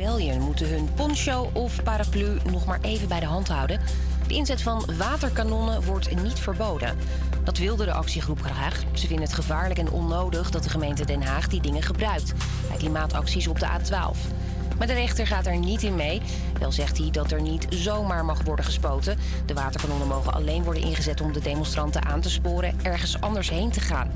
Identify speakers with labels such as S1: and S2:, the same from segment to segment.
S1: België moeten hun poncho of paraplu nog maar even bij de hand houden. De inzet van waterkanonnen wordt niet verboden. Dat wilde de actiegroep graag. Ze vinden het gevaarlijk en onnodig dat de gemeente Den Haag die dingen gebruikt bij klimaatacties op de A12. Maar de rechter gaat er niet in mee. Wel zegt hij dat er niet zomaar mag worden gespoten. De waterkanonnen mogen alleen worden ingezet om de demonstranten aan te sporen ergens anders heen te gaan.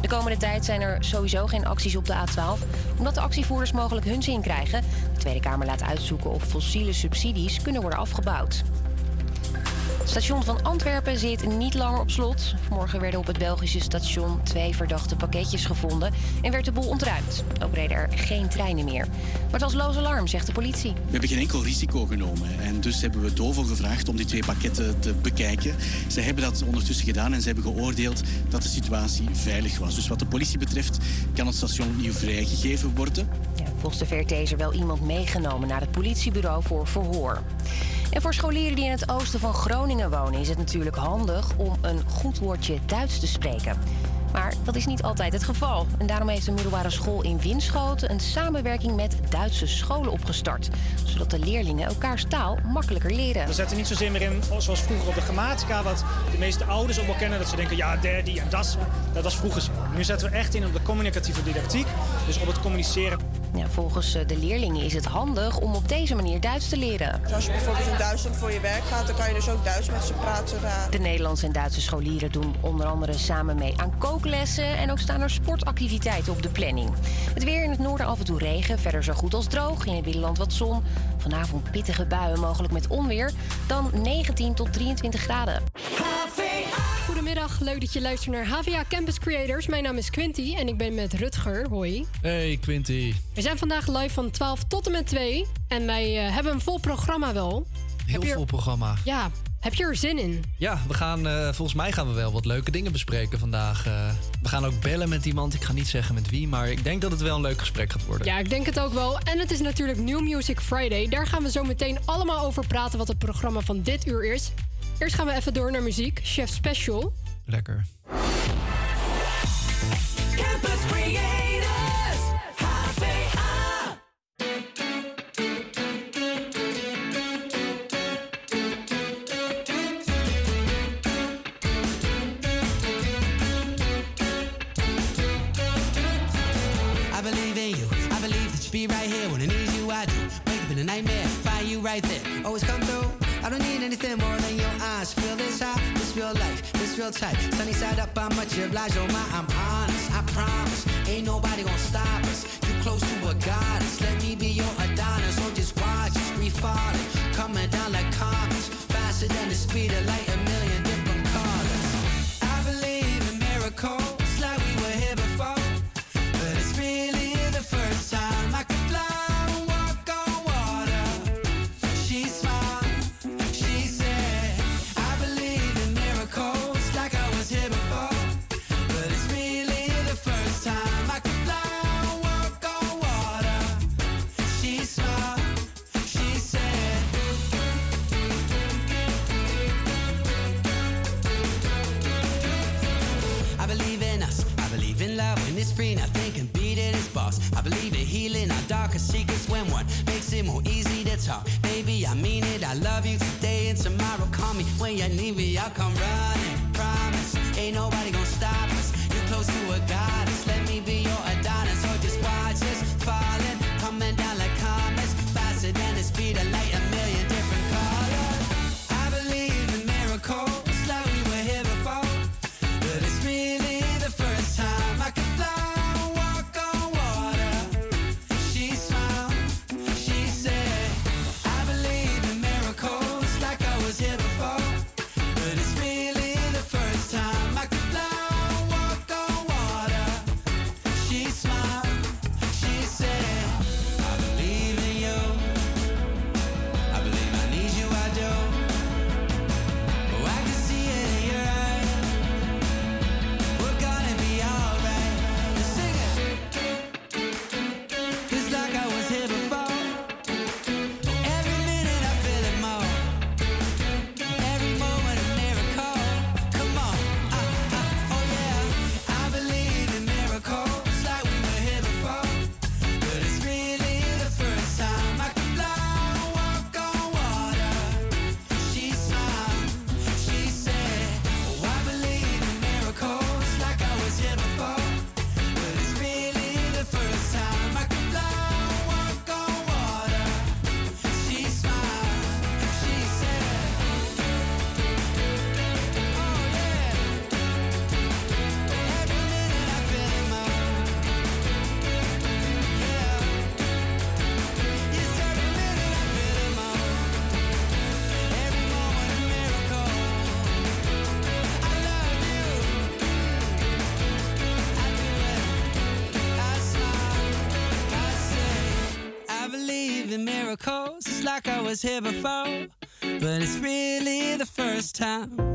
S1: De komende tijd zijn er sowieso geen acties op de A12, omdat de actievoerders mogelijk hun zin krijgen. De Tweede Kamer laat uitzoeken of fossiele subsidies kunnen worden afgebouwd. Het station van Antwerpen zit niet langer op slot. Vanmorgen werden op het Belgische station twee verdachte pakketjes gevonden en werd de boel ontruimd. Ook reden er geen treinen meer. Maar het was loos alarm, zegt de politie.
S2: We hebben geen enkel risico genomen en dus hebben we Dovo gevraagd om die twee pakketten te bekijken. Ze hebben dat ondertussen gedaan en ze hebben geoordeeld dat de situatie veilig was. Dus wat de politie betreft kan het station opnieuw vrijgegeven worden.
S1: Ja, volgens de VRT is er wel iemand meegenomen naar het politiebureau voor verhoor. En voor scholieren die in het oosten van Groningen wonen is het natuurlijk handig om een goed woordje Duits te spreken. Maar dat is niet altijd het geval. En daarom heeft de middelbare school in Winschoten een samenwerking met Duitse scholen opgestart. Zodat de leerlingen elkaars taal makkelijker leren.
S3: We zetten niet zozeer meer in zoals vroeger op de grammatica, wat de meeste ouders ook wel kennen. Dat ze denken, ja, der, die en das. Dat was vroeger zo. Nu zetten we echt in op de communicatieve didactiek. Dus op het communiceren.
S1: Ja, volgens eh, de leerlingen is het handig om op deze manier Duits te leren.
S4: Als je bijvoorbeeld in Duitsland voor je werk gaat, dan kan je dus ook Duits met ze praten daar.
S1: De Nederlandse en Duitse scholieren doen onder andere samen mee aan kooklessen en ook staan er sportactiviteiten op de planning. Het weer in het noorden af en toe regen, verder zo goed als droog. In het binnenland wat zon. Vanavond pittige buien, mogelijk met onweer. Dan 19 tot 23 graden.
S5: Goedemiddag, leuk dat je luistert naar HVA Campus Creators. Mijn naam is Quinty en ik ben met Rutger. Hoi.
S6: Hey Quinty.
S5: We zijn vandaag live van 12 tot en met 2 en wij eh, hebben een vol programma wel.
S6: Heel
S5: er-
S6: vol programma.
S5: Ja, heb je er zin in?
S6: Ja, we gaan, eh, volgens mij gaan we wel wat leuke dingen bespreken vandaag. Eh, we gaan ook bellen met iemand. Ik ga niet zeggen met wie, maar ik denk dat het wel een leuk gesprek gaat worden.
S5: Ja, ik denk het ook wel. En het is natuurlijk New Music Friday. Daar gaan we zo meteen allemaal over praten wat het programma van dit uur is. Eerst gaan we even door naar muziek. Chef Special.
S6: Lekker.
S7: Campus Creators, HVA.
S8: I believe in you. I believe that you be right here when I need you. I do. Wake up in a nightmare, find you right there. Always come through. I don't need anything more real tight. Sunny side up, I'm much obliged. Oh my, I'm honest. I promise, ain't nobody gonna stop us. You close to a goddess. Let me be your Adonis. Or just watch us free falling, coming down like comets, faster than the speed of light. A million different colors. I believe in miracles, free. Nothing can beat it. It's boss. I believe in healing our darkest secrets when one makes it more easy to talk. Baby, I mean it. I love you today and tomorrow. Call me when you need me. I'll come running. Promise. Ain't nobody gonna stop us. You're close to a goddess. Let me be your Adonis. Or just watch us was here before, but it's really the first time.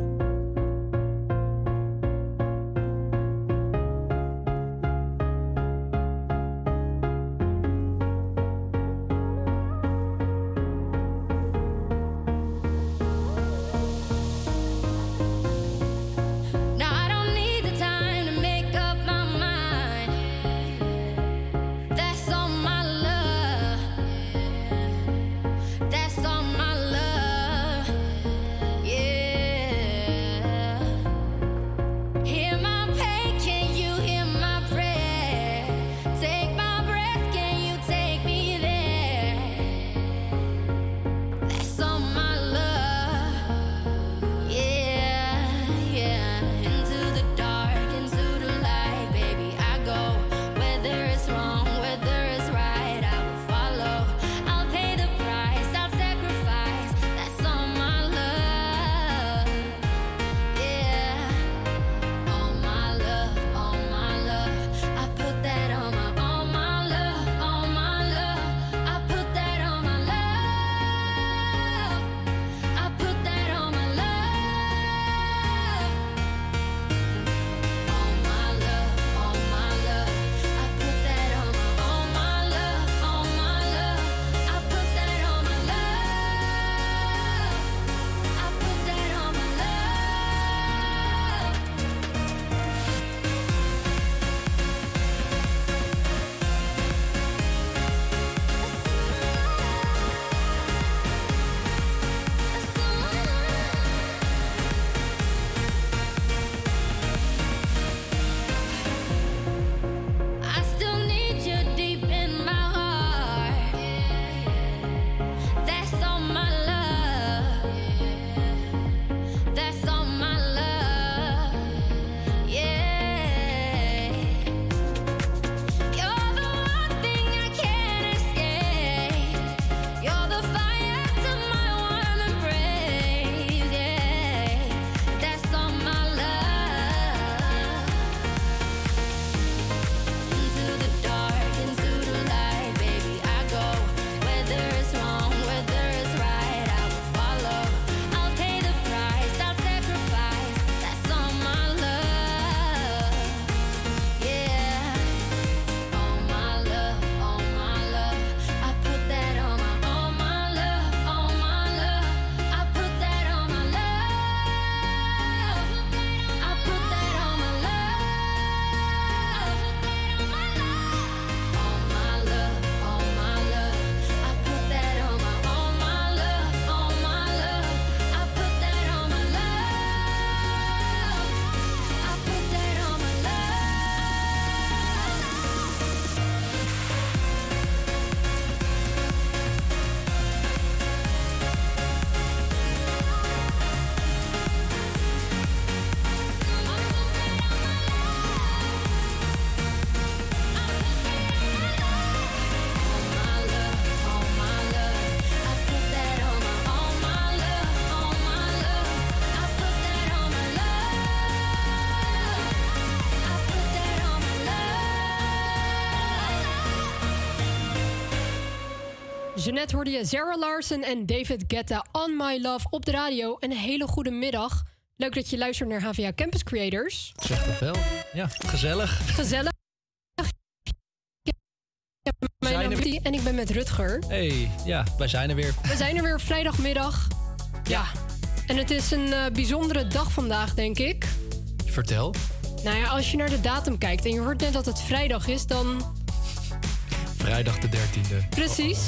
S5: Jeanette hoorde je Sarah Larsen en David Guetta On My Love op de radio. Een hele goede middag. Leuk dat je luistert naar HVA Campus Creators.
S6: Zeg dat wel. Ja, gezellig.
S5: Gezellig. Mijn
S6: Zijn
S5: naam is en ik ben met Rutger.
S6: hey, ja, wij zijn er weer.
S5: We zijn er weer vrijdagmiddag. Ja. En het is een eh, bijzondere dag vandaag, denk ik.
S6: Vertel.
S5: Nou ja, als je naar de datum kijkt en je hoort net dat het vrijdag is, dan
S6: Vrijdag de 13e.
S5: precies.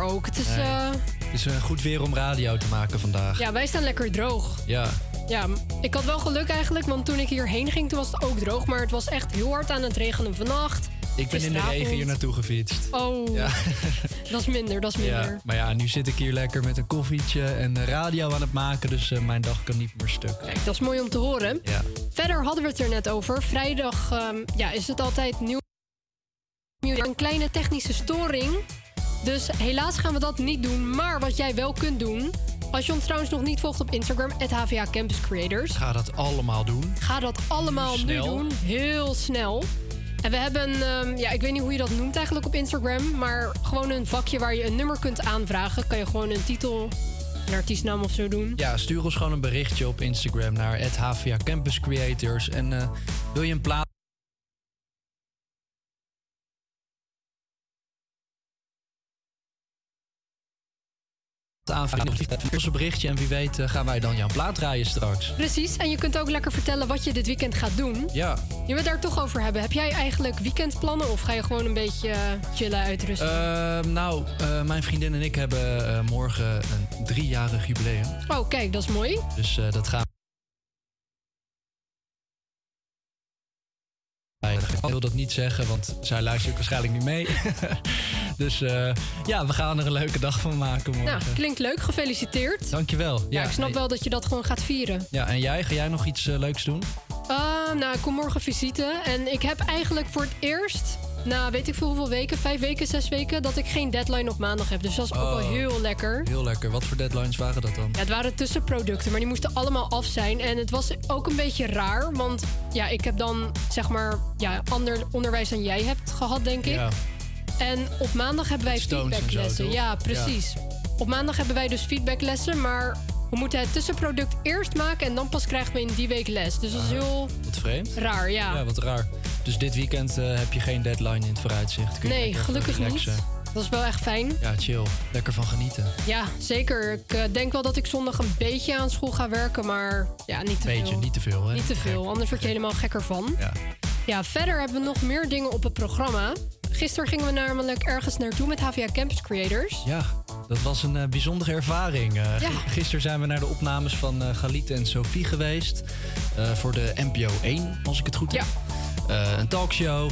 S5: Ook. Het is,
S6: Nee.
S5: eh,
S6: Het is eh, goed weer om radio te maken vandaag.
S5: ja, wij staan lekker droog.
S6: Ja.
S5: Ja, ik had wel geluk eigenlijk, want toen ik hierheen ging, toen was het ook droog. Maar het was echt heel hard aan het regenen vannacht.
S6: Ik ben in de regen hier naartoe gefietst.
S5: Oh,
S6: Ja.
S5: dat is minder, dat is minder.
S6: Ja, maar ja, nu zit ik hier lekker met een koffietje en radio aan het maken. Dus eh, mijn dag kan niet meer stuk.
S5: Kijk, dat is mooi om te horen.
S6: Ja.
S5: Verder hadden we het er net over. Vrijdag ehm, ja, is het altijd nieuw. Een kleine technische storing. Dus helaas gaan we dat niet doen. Maar wat jij wel kunt doen, Als je ons trouwens nog niet volgt op Instagram, HVA Campus Creators.
S6: Ga dat allemaal doen.
S5: Ga dat allemaal
S6: Snel.
S5: nu doen. Heel snel. En we hebben, ehm, ja, ik weet niet hoe je dat noemt eigenlijk op Instagram, maar gewoon een vakje waar je een nummer kunt aanvragen. Kan je gewoon een titel, een artiestnaam of zo doen.
S6: Ja, stuur ons gewoon een berichtje op Instagram naar HVA Campus Creators. En eh, wil je een plaat aanvragen? Ons een berichtje en wie weet eh, gaan wij dan jouw plaat draaien straks.
S5: Precies, en je kunt ook lekker vertellen wat je dit weekend gaat doen.
S6: Ja,
S5: Je wil het daar toch over hebben. Heb jij eigenlijk weekendplannen of ga je gewoon een beetje eh, chillen, uitrusten?
S6: Ehm, nou, eh, mijn vriendin en ik hebben morgen een driejarig jubileum.
S5: oh, kijk, dat is mooi.
S6: Dus dat gaan wil dat niet zeggen, want zij luistert waarschijnlijk niet mee. dus eh, ja, we gaan er een leuke dag van maken morgen.
S5: Nou, klinkt leuk. Gefeliciteerd.
S6: Dankjewel.
S5: Ja, ik snap wel dat je dat gewoon gaat vieren.
S6: Ja, en jij? Ga jij nog iets eh, leuks doen?
S5: Ah, nou, ik kom morgen visite. En ik heb eigenlijk voor het eerst, na weet ik veel hoeveel weken, vijf weken, zes weken, dat ik geen deadline op maandag heb. Dus dat is ook wel
S6: Oh.
S5: heel lekker.
S6: Heel lekker. Wat voor deadlines waren dat dan?
S5: Ja, het waren tussenproducten, maar die moesten allemaal af zijn. En het was ook een beetje raar, want ja, ik heb dan zeg maar ja, ander onderwijs dan jij hebt gehad, denk ik.
S6: Ja.
S5: En op maandag hebben wij feedbacklessen. Ja, precies. Op maandag hebben wij dus feedbacklessen, maar we moeten het tussenproduct eerst maken en dan pas krijgen we in die week les. Dus dat is heel
S6: Wat vreemd.
S5: raar, ja.
S6: Ja, wat raar. Dus dit weekend eh, heb je geen deadline in het vooruitzicht. Kun je
S5: Nee,
S6: lekker
S5: gelukkig niet. Dat is wel echt fijn.
S6: Ja, chill. Lekker van genieten.
S5: Ja, zeker. Ik eh, denk wel dat ik zondag een beetje aan school ga werken, maar ja, niet te
S6: Beetje,
S5: veel.
S6: niet te veel, hè?
S5: Niet te veel, anders word je helemaal gekker van.
S6: Ja.
S5: Ja, verder hebben we nog meer dingen op het programma. Gisteren gingen we namelijk ergens naartoe met HVA Campus Creators.
S6: Ja, dat was een eh, bijzondere ervaring. Eh,
S5: Ja.
S6: Gisteren zijn we naar de opnames van Galit en Sophie geweest. voor de NPO 1, als ik het goed heb. Eh, een talkshow.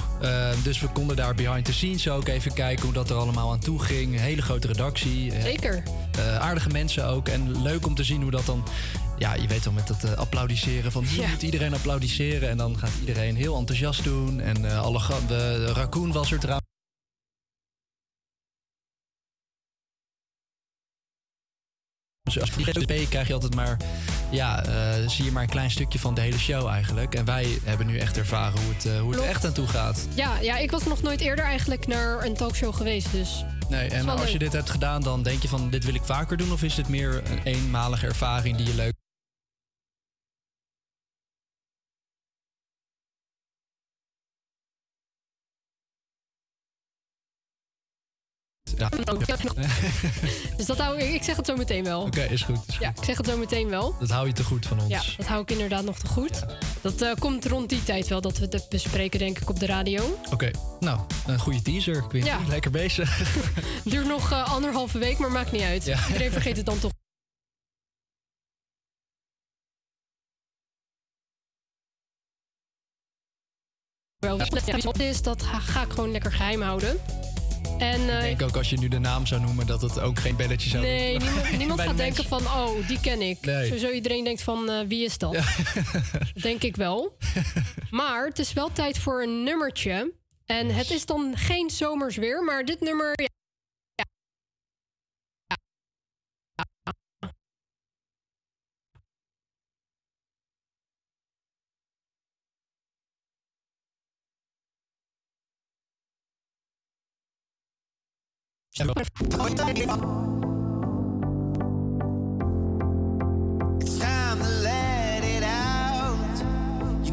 S6: Dus we konden daar behind the scenes ook even kijken hoe dat er allemaal aan toe ging. Hele grote redactie.
S5: Zeker.
S6: aardige mensen ook. En leuk om te zien hoe dat dan... Ja, je weet wel met dat eh, applaudisseren van... hier
S5: Ja.
S6: moet iedereen applaudisseren. En dan gaat iedereen heel enthousiast doen. En eh, alle de, de raccoon was er trouwens. Dus als je krijg je altijd maar, ja, eh, zie je maar een klein stukje van de hele show eigenlijk. En wij hebben nu echt ervaren hoe het, eh, hoe het echt aan toe gaat.
S5: Ja, ja, ik was nog nooit eerder eigenlijk naar een talkshow geweest, dus...
S6: Nee, en als je dit hebt gedaan, dan denk je van dit wil ik vaker doen? Of is dit meer een eenmalige ervaring die je leuk Ja.
S5: Dus dat hou ik, ik zeg het zo meteen wel.
S6: Oké, is goed. Is
S5: Ja, ik zeg het zo meteen wel.
S6: Dat hou je te goed van ons.
S5: Ja, dat hou ik inderdaad nog te goed. Dat eh, komt rond die tijd wel dat we het bespreken, denk ik, op de radio.
S6: Oké, nou, een goede teaser. Quinty.
S5: Ja.
S6: Lekker bezig.
S5: Duurt nog eh, anderhalve week, maar maakt niet uit.
S6: Ja.
S5: Iedereen vergeet het dan toch. Wel, wat is, dat ga ik gewoon lekker geheim houden. En
S6: ik
S5: eh,
S6: denk ook als je nu de naam zou noemen, dat het ook geen belletje zou
S5: nee,
S6: doen.
S5: niemand, niemand
S6: Bij de
S5: gaat denken van, oh, die ken ik.
S6: Nee.
S5: Sowieso iedereen denkt van, eh, wie is dat? Denk ik wel. Maar het is wel tijd voor een nummertje. En het is dan geen zomers weer, maar dit nummer... Ja,
S9: It's time to let it out. You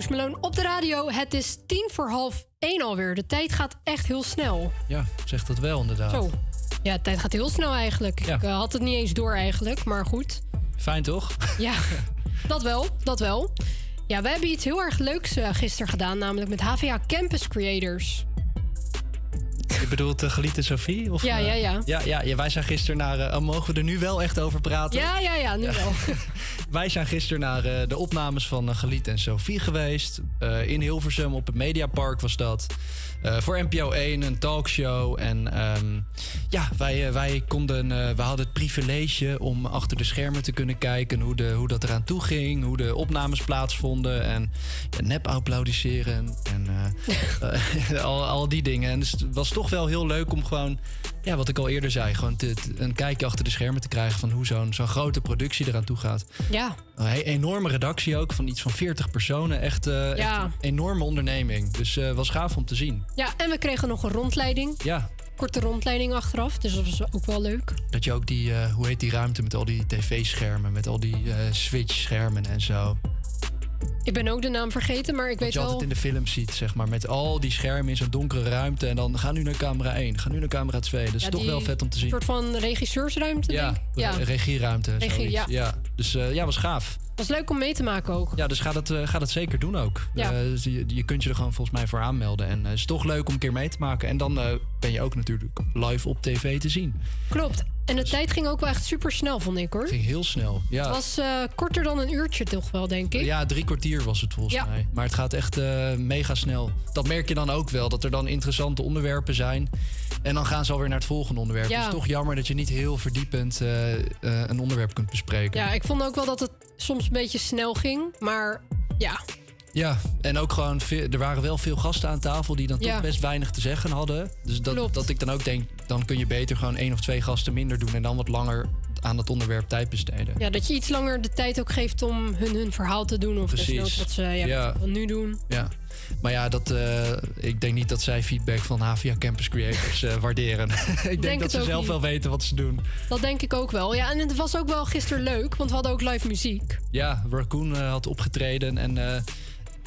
S5: Post Malone op de radio. Het is tien voor half één alweer. De tijd gaat echt heel snel.
S6: Ja, zegt dat wel inderdaad.
S5: Zo. Ja, de tijd gaat heel snel eigenlijk. Ik eh, had het niet eens door eigenlijk, maar goed.
S6: Fijn toch?
S5: Ja, dat wel, dat wel. Ja, we hebben iets heel erg leuks eh, gisteren gedaan, namelijk met HVA Campus Creators.
S6: Je bedoelt uh, Geliet en Sophie? Of,
S5: Ja,
S6: eh,
S5: ja, ja.
S6: ja, ja, Wij zijn gisteren naar... eh, oh, mogen we er nu wel echt over praten?
S5: Ja, ja, ja, nu wel.
S6: Wij zijn gisteren naar eh, de opnames van uh, Geliet en Sophie geweest. Eh, in Hilversum op het Mediapark was dat. Eh, voor NPO 1, een talkshow. En ehm, ja, wij, eh, wij konden... eh, we hadden het privilege om achter de schermen te kunnen kijken... hoe, de, hoe dat eraan toe ging, hoe de opnames plaatsvonden... en ja, nep applaudisseren en al, al die dingen. En dus het was toch wel heel leuk om gewoon... Ja, wat ik al eerder zei, gewoon te- te- een kijkje achter de schermen te krijgen... van hoe zo'n zo'n grote productie eraan toe gaat.
S5: Ja,
S6: Een enorme redactie ook, van iets van 40 personen. Echt, echt
S5: Ja.
S6: een enorme onderneming. Dus eh was gaaf om te zien.
S5: Ja, en we kregen nog een rondleiding.
S6: Ja,
S5: Korte rondleiding achteraf, dus dat was ook wel leuk.
S6: dat je ook die, eh, hoe heet die ruimte met al die tv-schermen... met al die eh, switch-schermen en zo.
S5: Ik ben ook de naam vergeten, maar ik
S6: Wat
S5: weet
S6: je
S5: wel...
S6: altijd in de film ziet, zeg maar. Met al die schermen in zo'n donkere ruimte. En dan ga nu naar camera 1, ga nu naar camera 2. Dat is
S5: Ja,
S6: toch wel vet om te zien.
S5: Een soort van regisseursruimte,
S6: ja,
S5: denk ik. Ja,
S6: re- regieruimte.
S5: Regie,
S6: zoiets.
S5: ja.
S6: Dus eh, ja, was gaaf.
S5: was leuk om mee te maken ook.
S6: Ja, dus ga dat, eh, ga dat zeker doen ook.
S5: Ja.
S6: Eh, dus je, je kunt je er gewoon volgens mij voor aanmelden. En het is toch leuk om een keer mee te maken. En dan ben je ook natuurlijk live op tv te zien.
S5: Klopt. En de tijd ging ook wel echt super snel, vond ik hoor.
S6: Ging heel snel. Ja.
S5: Het was eh, korter dan een uurtje toch wel, denk ik.
S6: Ja, drie kwartier was het volgens
S5: Ja.
S6: mij. Maar het gaat echt eh, mega snel. Dat merk je dan ook wel, dat er dan interessante onderwerpen zijn. En dan gaan ze alweer naar het volgende onderwerp.
S5: Ja.
S6: Het is toch jammer dat je niet heel verdiepend eh, een onderwerp kunt bespreken.
S5: Ja, ik vond ook wel dat het soms een beetje snel ging. Maar ja,
S6: Ja, en ook gewoon, er waren wel veel gasten aan tafel die dan
S5: Ja.
S6: toch best weinig te zeggen hadden. Dus dat,
S5: Klopt.
S6: dat ik dan ook denk, dan kun je beter gewoon één of twee gasten minder doen en dan wat langer aan het onderwerp tijd besteden.
S5: ja, dat je iets langer de tijd ook geeft om hun hun verhaal te doen. Of
S6: Precies.
S5: desnoods wat ze ja,
S6: Ja.
S5: wat nu doen.
S6: Ja, maar ja, dat, eh, ik denk niet dat zij feedback van Havia Campus Creators eh, waarderen. ik denk,
S5: denk
S6: dat ze zelf
S5: niet.
S6: wel weten wat ze doen.
S5: Dat denk ik ook wel. Ja, en het was ook wel gisteren leuk, want we hadden ook live muziek.
S6: Ja, Raccoon eh, had opgetreden en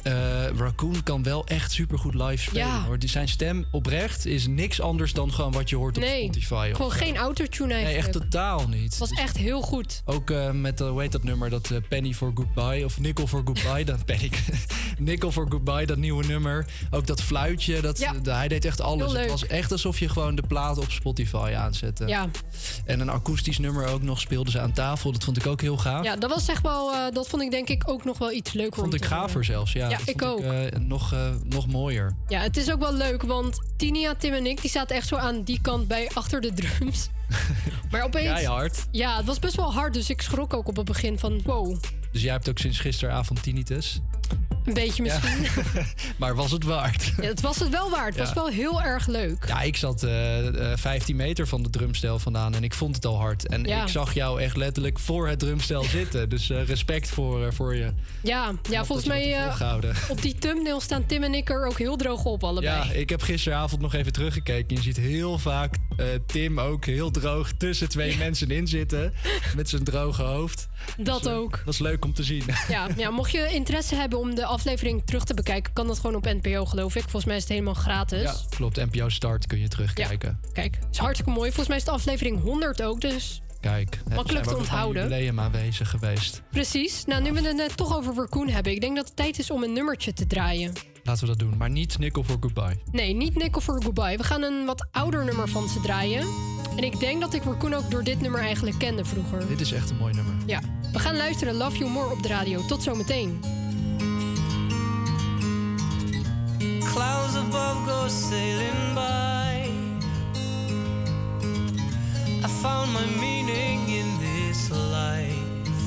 S6: eh, eh, Raccoon kan wel echt supergoed live spelen.
S5: Ja.
S6: Hoor. Zijn stem oprecht is niks anders dan gewoon wat je hoort op
S5: Nee,
S6: Spotify.
S5: gewoon
S6: zo.
S5: geen autotune
S6: Nee,
S5: eigenlijk.
S6: echt totaal niet.
S5: Het was echt heel goed.
S6: Ook eh, met, eh, hoe heet dat nummer, dat eh, Penny for Goodbye, of Nickel for Goodbye, dat Penny, Nickel for Goodbye, dat nieuwe nummer. Ook dat fluitje, dat,
S5: Ja.
S6: hij deed echt alles. Het was echt alsof je gewoon de plaat op Spotify aanzette.
S5: Ja.
S6: En een akoestisch nummer ook nog speelden ze aan tafel, dat vond ik ook heel gaaf.
S5: Ja, dat was echt wel, eh, dat vond ik denk ik ook nog wel iets leuker.
S6: Vond ik gaver zelfs, ja.
S5: Ja, ik ook.
S6: eh, nog, eh, nog mooier.
S5: Ja, het is ook wel leuk, want Tinia, Tim en ik, die zaten echt zo aan die kant bij achter de drums. maar opeens...
S6: Keihard.
S5: Ja, het was best wel hard, dus ik schrok ook op het begin van wow,
S6: Dus jij hebt ook sinds gisteravond tinnitus.
S5: Een beetje
S6: Ja.
S5: misschien. Ja.
S6: maar was het waard?
S5: het was het wel waard. Het was
S6: Ja.
S5: wel heel erg leuk.
S6: Ja, ik zat eh, eh, 15 meter van de drumstel vandaan en ik vond het al hard. En
S5: Ja.
S6: ik zag jou echt letterlijk voor het drumstel zitten. Dus eh, respect voor, eh, voor je.
S5: Ja, ja volgens mij eh, op die thumbnail staan Tim en ik er ook heel droog op allebei.
S6: Ja, ik heb gisteravond nog even teruggekeken. Je ziet heel vaak eh, Tim ook heel droog tussen twee mensen in zitten. Met zijn droge hoofd.
S5: Dat
S6: Dus, eh,
S5: ook.
S6: Dat is leuk om te zien.
S5: Ja, ja, mocht je interesse hebben om de aflevering terug te bekijken, kan dat gewoon op NPO, geloof ik. Volgens mij is het helemaal gratis.
S6: Ja, klopt. NPO Start kun je terugkijken.
S5: Kijk, is hartstikke mooi. Volgens mij is de aflevering 100 ook, dus
S6: Kijk,
S5: Makkelijk te onthouden.
S6: een jubileum aanwezig geweest.
S5: precies. Nou, nu we het net toch over Raccoon hebben, ik denk dat het tijd is om een nummertje te draaien.
S6: Laten we dat doen. Maar niet Nickel for Goodbye.
S5: Nee, niet Nickel for Goodbye. We gaan een wat ouder nummer van ze draaien. En ik denk dat ik Raccoon ook door dit nummer eigenlijk kende vroeger.
S6: Dit is echt een mooi nummer.
S5: Ja, we gaan luisteren Love You More op de radio. Tot zometeen.
S10: Clouds above go sailing by. I found my meaning in this life.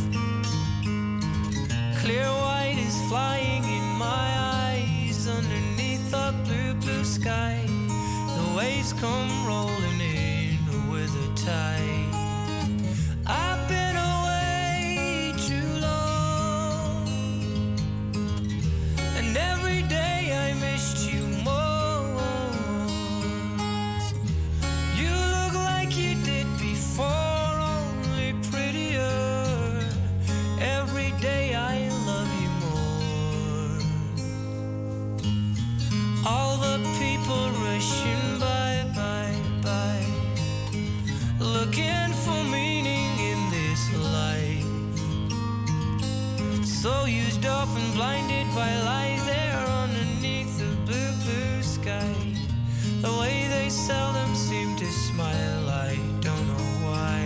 S10: Clear white is flying in my eyes underneath the blue, blue sky. The waves come rolling in with a tide. Blinded by lies there underneath the blue, blue sky. The way they seldom seem to smile, I don't know why.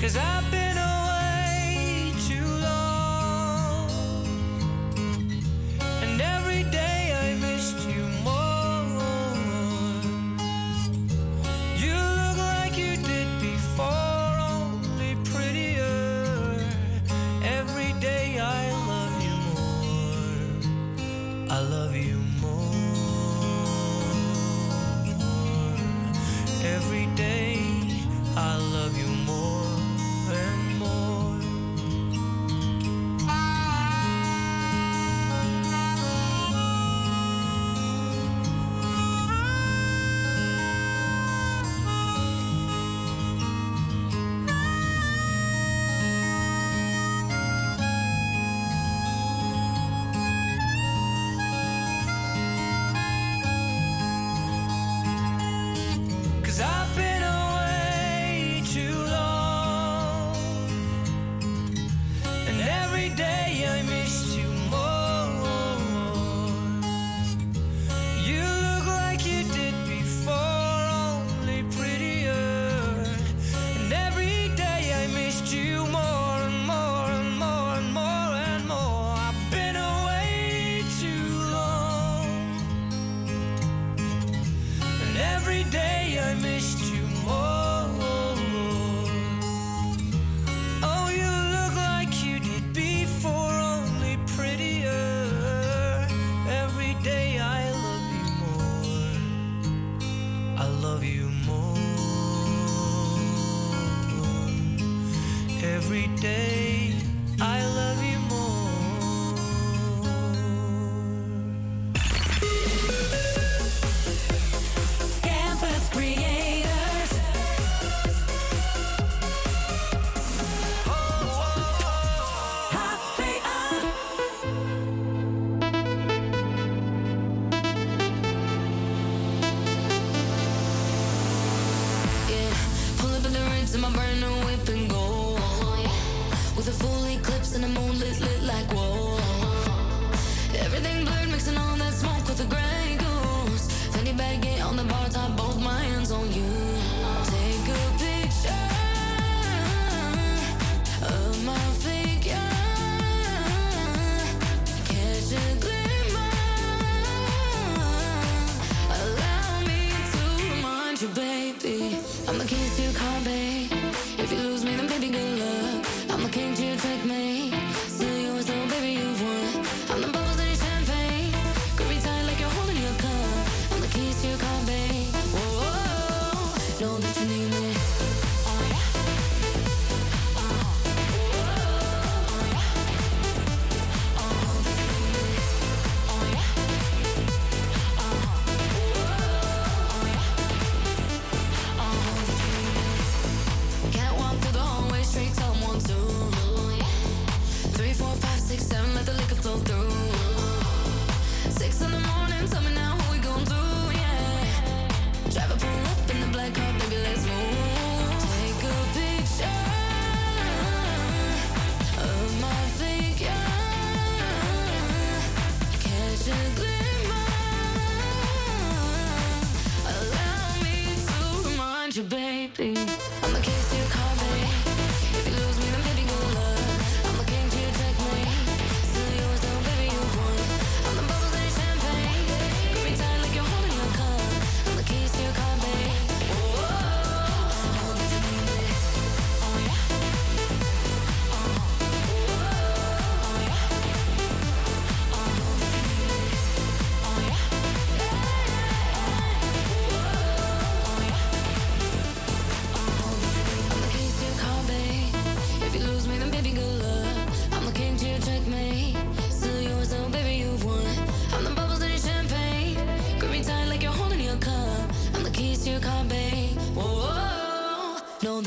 S10: Cause I've been Every day. I love you more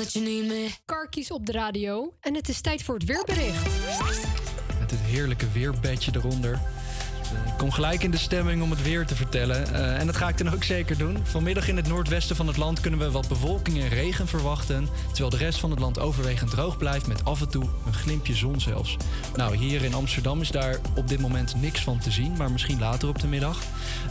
S10: You
S11: need me.
S5: Karkies op de radio. En het is tijd voor het weerbericht.
S6: Met het heerlijke weerbedje eronder. Eh, Ik kom gelijk in de stemming om het weer te vertellen. Eh, en dat ga ik dan ook zeker doen. Vanmiddag in het noordwesten van het land kunnen we wat bewolking en regen verwachten. Terwijl de rest van het land overwegend droog blijft met af en toe een glimpje zon zelfs. Nou, hier in Amsterdam is daar op dit moment niks van te zien, maar misschien later op de middag.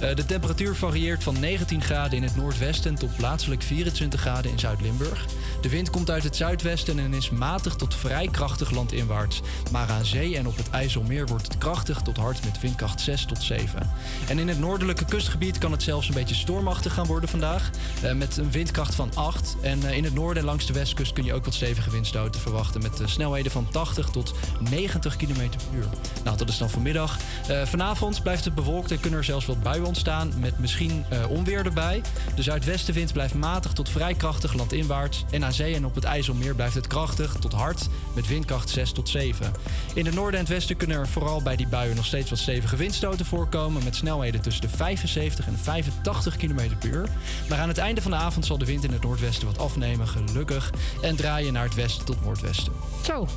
S6: Eh, de temperatuur varieert van 19 graden in het noordwesten tot plaatselijk 24 graden in Zuid-Limburg. De wind komt uit het zuidwesten en is matig tot vrij krachtig landinwaarts. Maar aan zee en op het IJsselmeer wordt het krachtig tot hard met windkracht 6 tot 7. En in het noordelijke kustgebied kan het zelfs een beetje stormachtig gaan worden vandaag. eh, met een windkracht van 8. En eh, in het noorden en langs de westkust kun je ook wat stevige windstoten verwachten. Met eh, snelheden van 80 tot 90 km per uur. Nou, dat is dan vanmiddag. Vanavond blijft het bewolkt en kunnen er zelfs wat buien ontstaan. Met misschien onweer erbij. De zuidwestenwind blijft matig tot vrij krachtig landinwaarts. En aan zee en op het IJsselmeer blijft het krachtig tot hard. Met windkracht 6 tot 7. In het noorden en het westen kunnen er vooral bij die buien nog steeds wat stevige windstoten voorkomen. Met snelheden tussen de 75 en 85 km per uur. Maar aan het einde van de avond zal de wind in het noordwesten wat afnemen, gelukkig. En draaien naar het westen tot noordwesten.
S5: Zo,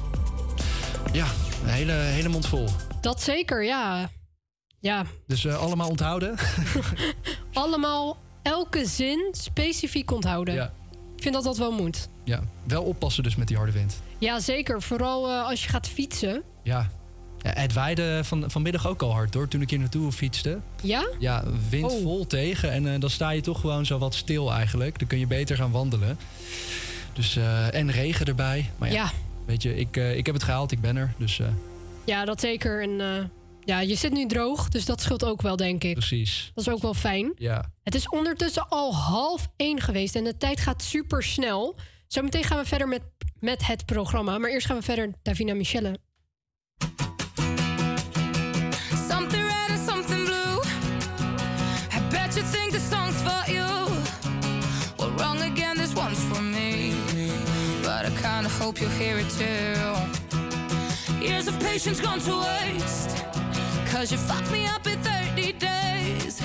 S6: Ja, een hele, hele mond vol.
S5: dat zeker, ja. Ja,
S6: Dus eh, allemaal onthouden.
S5: allemaal elke zin specifiek onthouden.
S6: Ja.
S5: Ik vind dat dat wel moet.
S6: Ja, wel oppassen dus met die harde wind.
S5: Ja, zeker. Vooral eh, als je gaat fietsen.
S6: Ja. ja het waaide van, vanmiddag ook al hard hoor, toen ik hier naartoe fietste.
S5: Ja?
S6: Ja, wind
S5: Oh.
S6: vol tegen en eh, dan sta je toch gewoon zo wat stil eigenlijk. Dan kun je beter gaan wandelen. Dus, eh, en regen erbij. Maar ja,
S5: Ja.
S6: weet je, ik, ik heb het gehaald, ik ben er. Dus
S5: Ja, dat zeker. En ja, je zit nu droog, dus dat scheelt ook wel, denk ik.
S6: Precies.
S5: Dat is ook wel fijn.
S6: Ja.
S5: Het is ondertussen al half één geweest en de tijd gaat super snel. Zometeen gaan we verder met, met het programma. Maar eerst gaan we verder Davina Michelle.
S12: hope hear it too. Years of patience gone to waste. Cause you fucked me up in 30 days.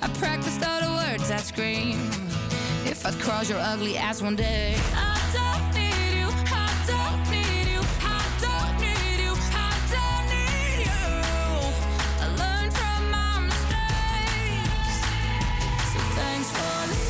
S12: I practiced all the words I scream. If I'd cross your ugly ass one day, I don't need you. I don't need you. I don't need you. I don't need you. I learned from my mistakes. So thanks for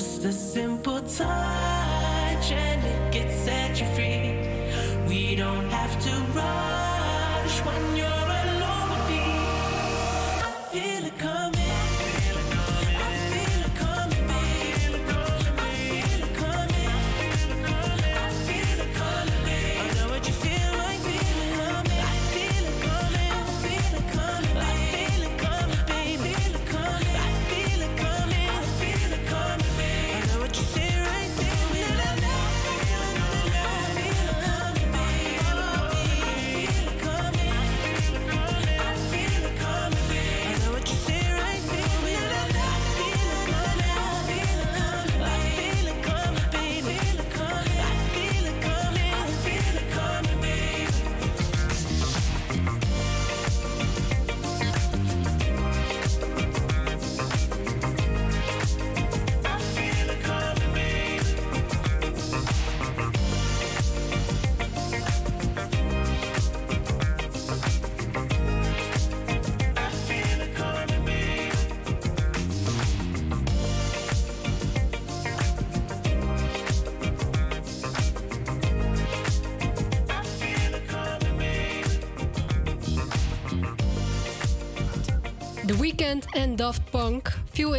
S13: Just a simple touch and it
S10: gets set you free. We don't have to rush when you're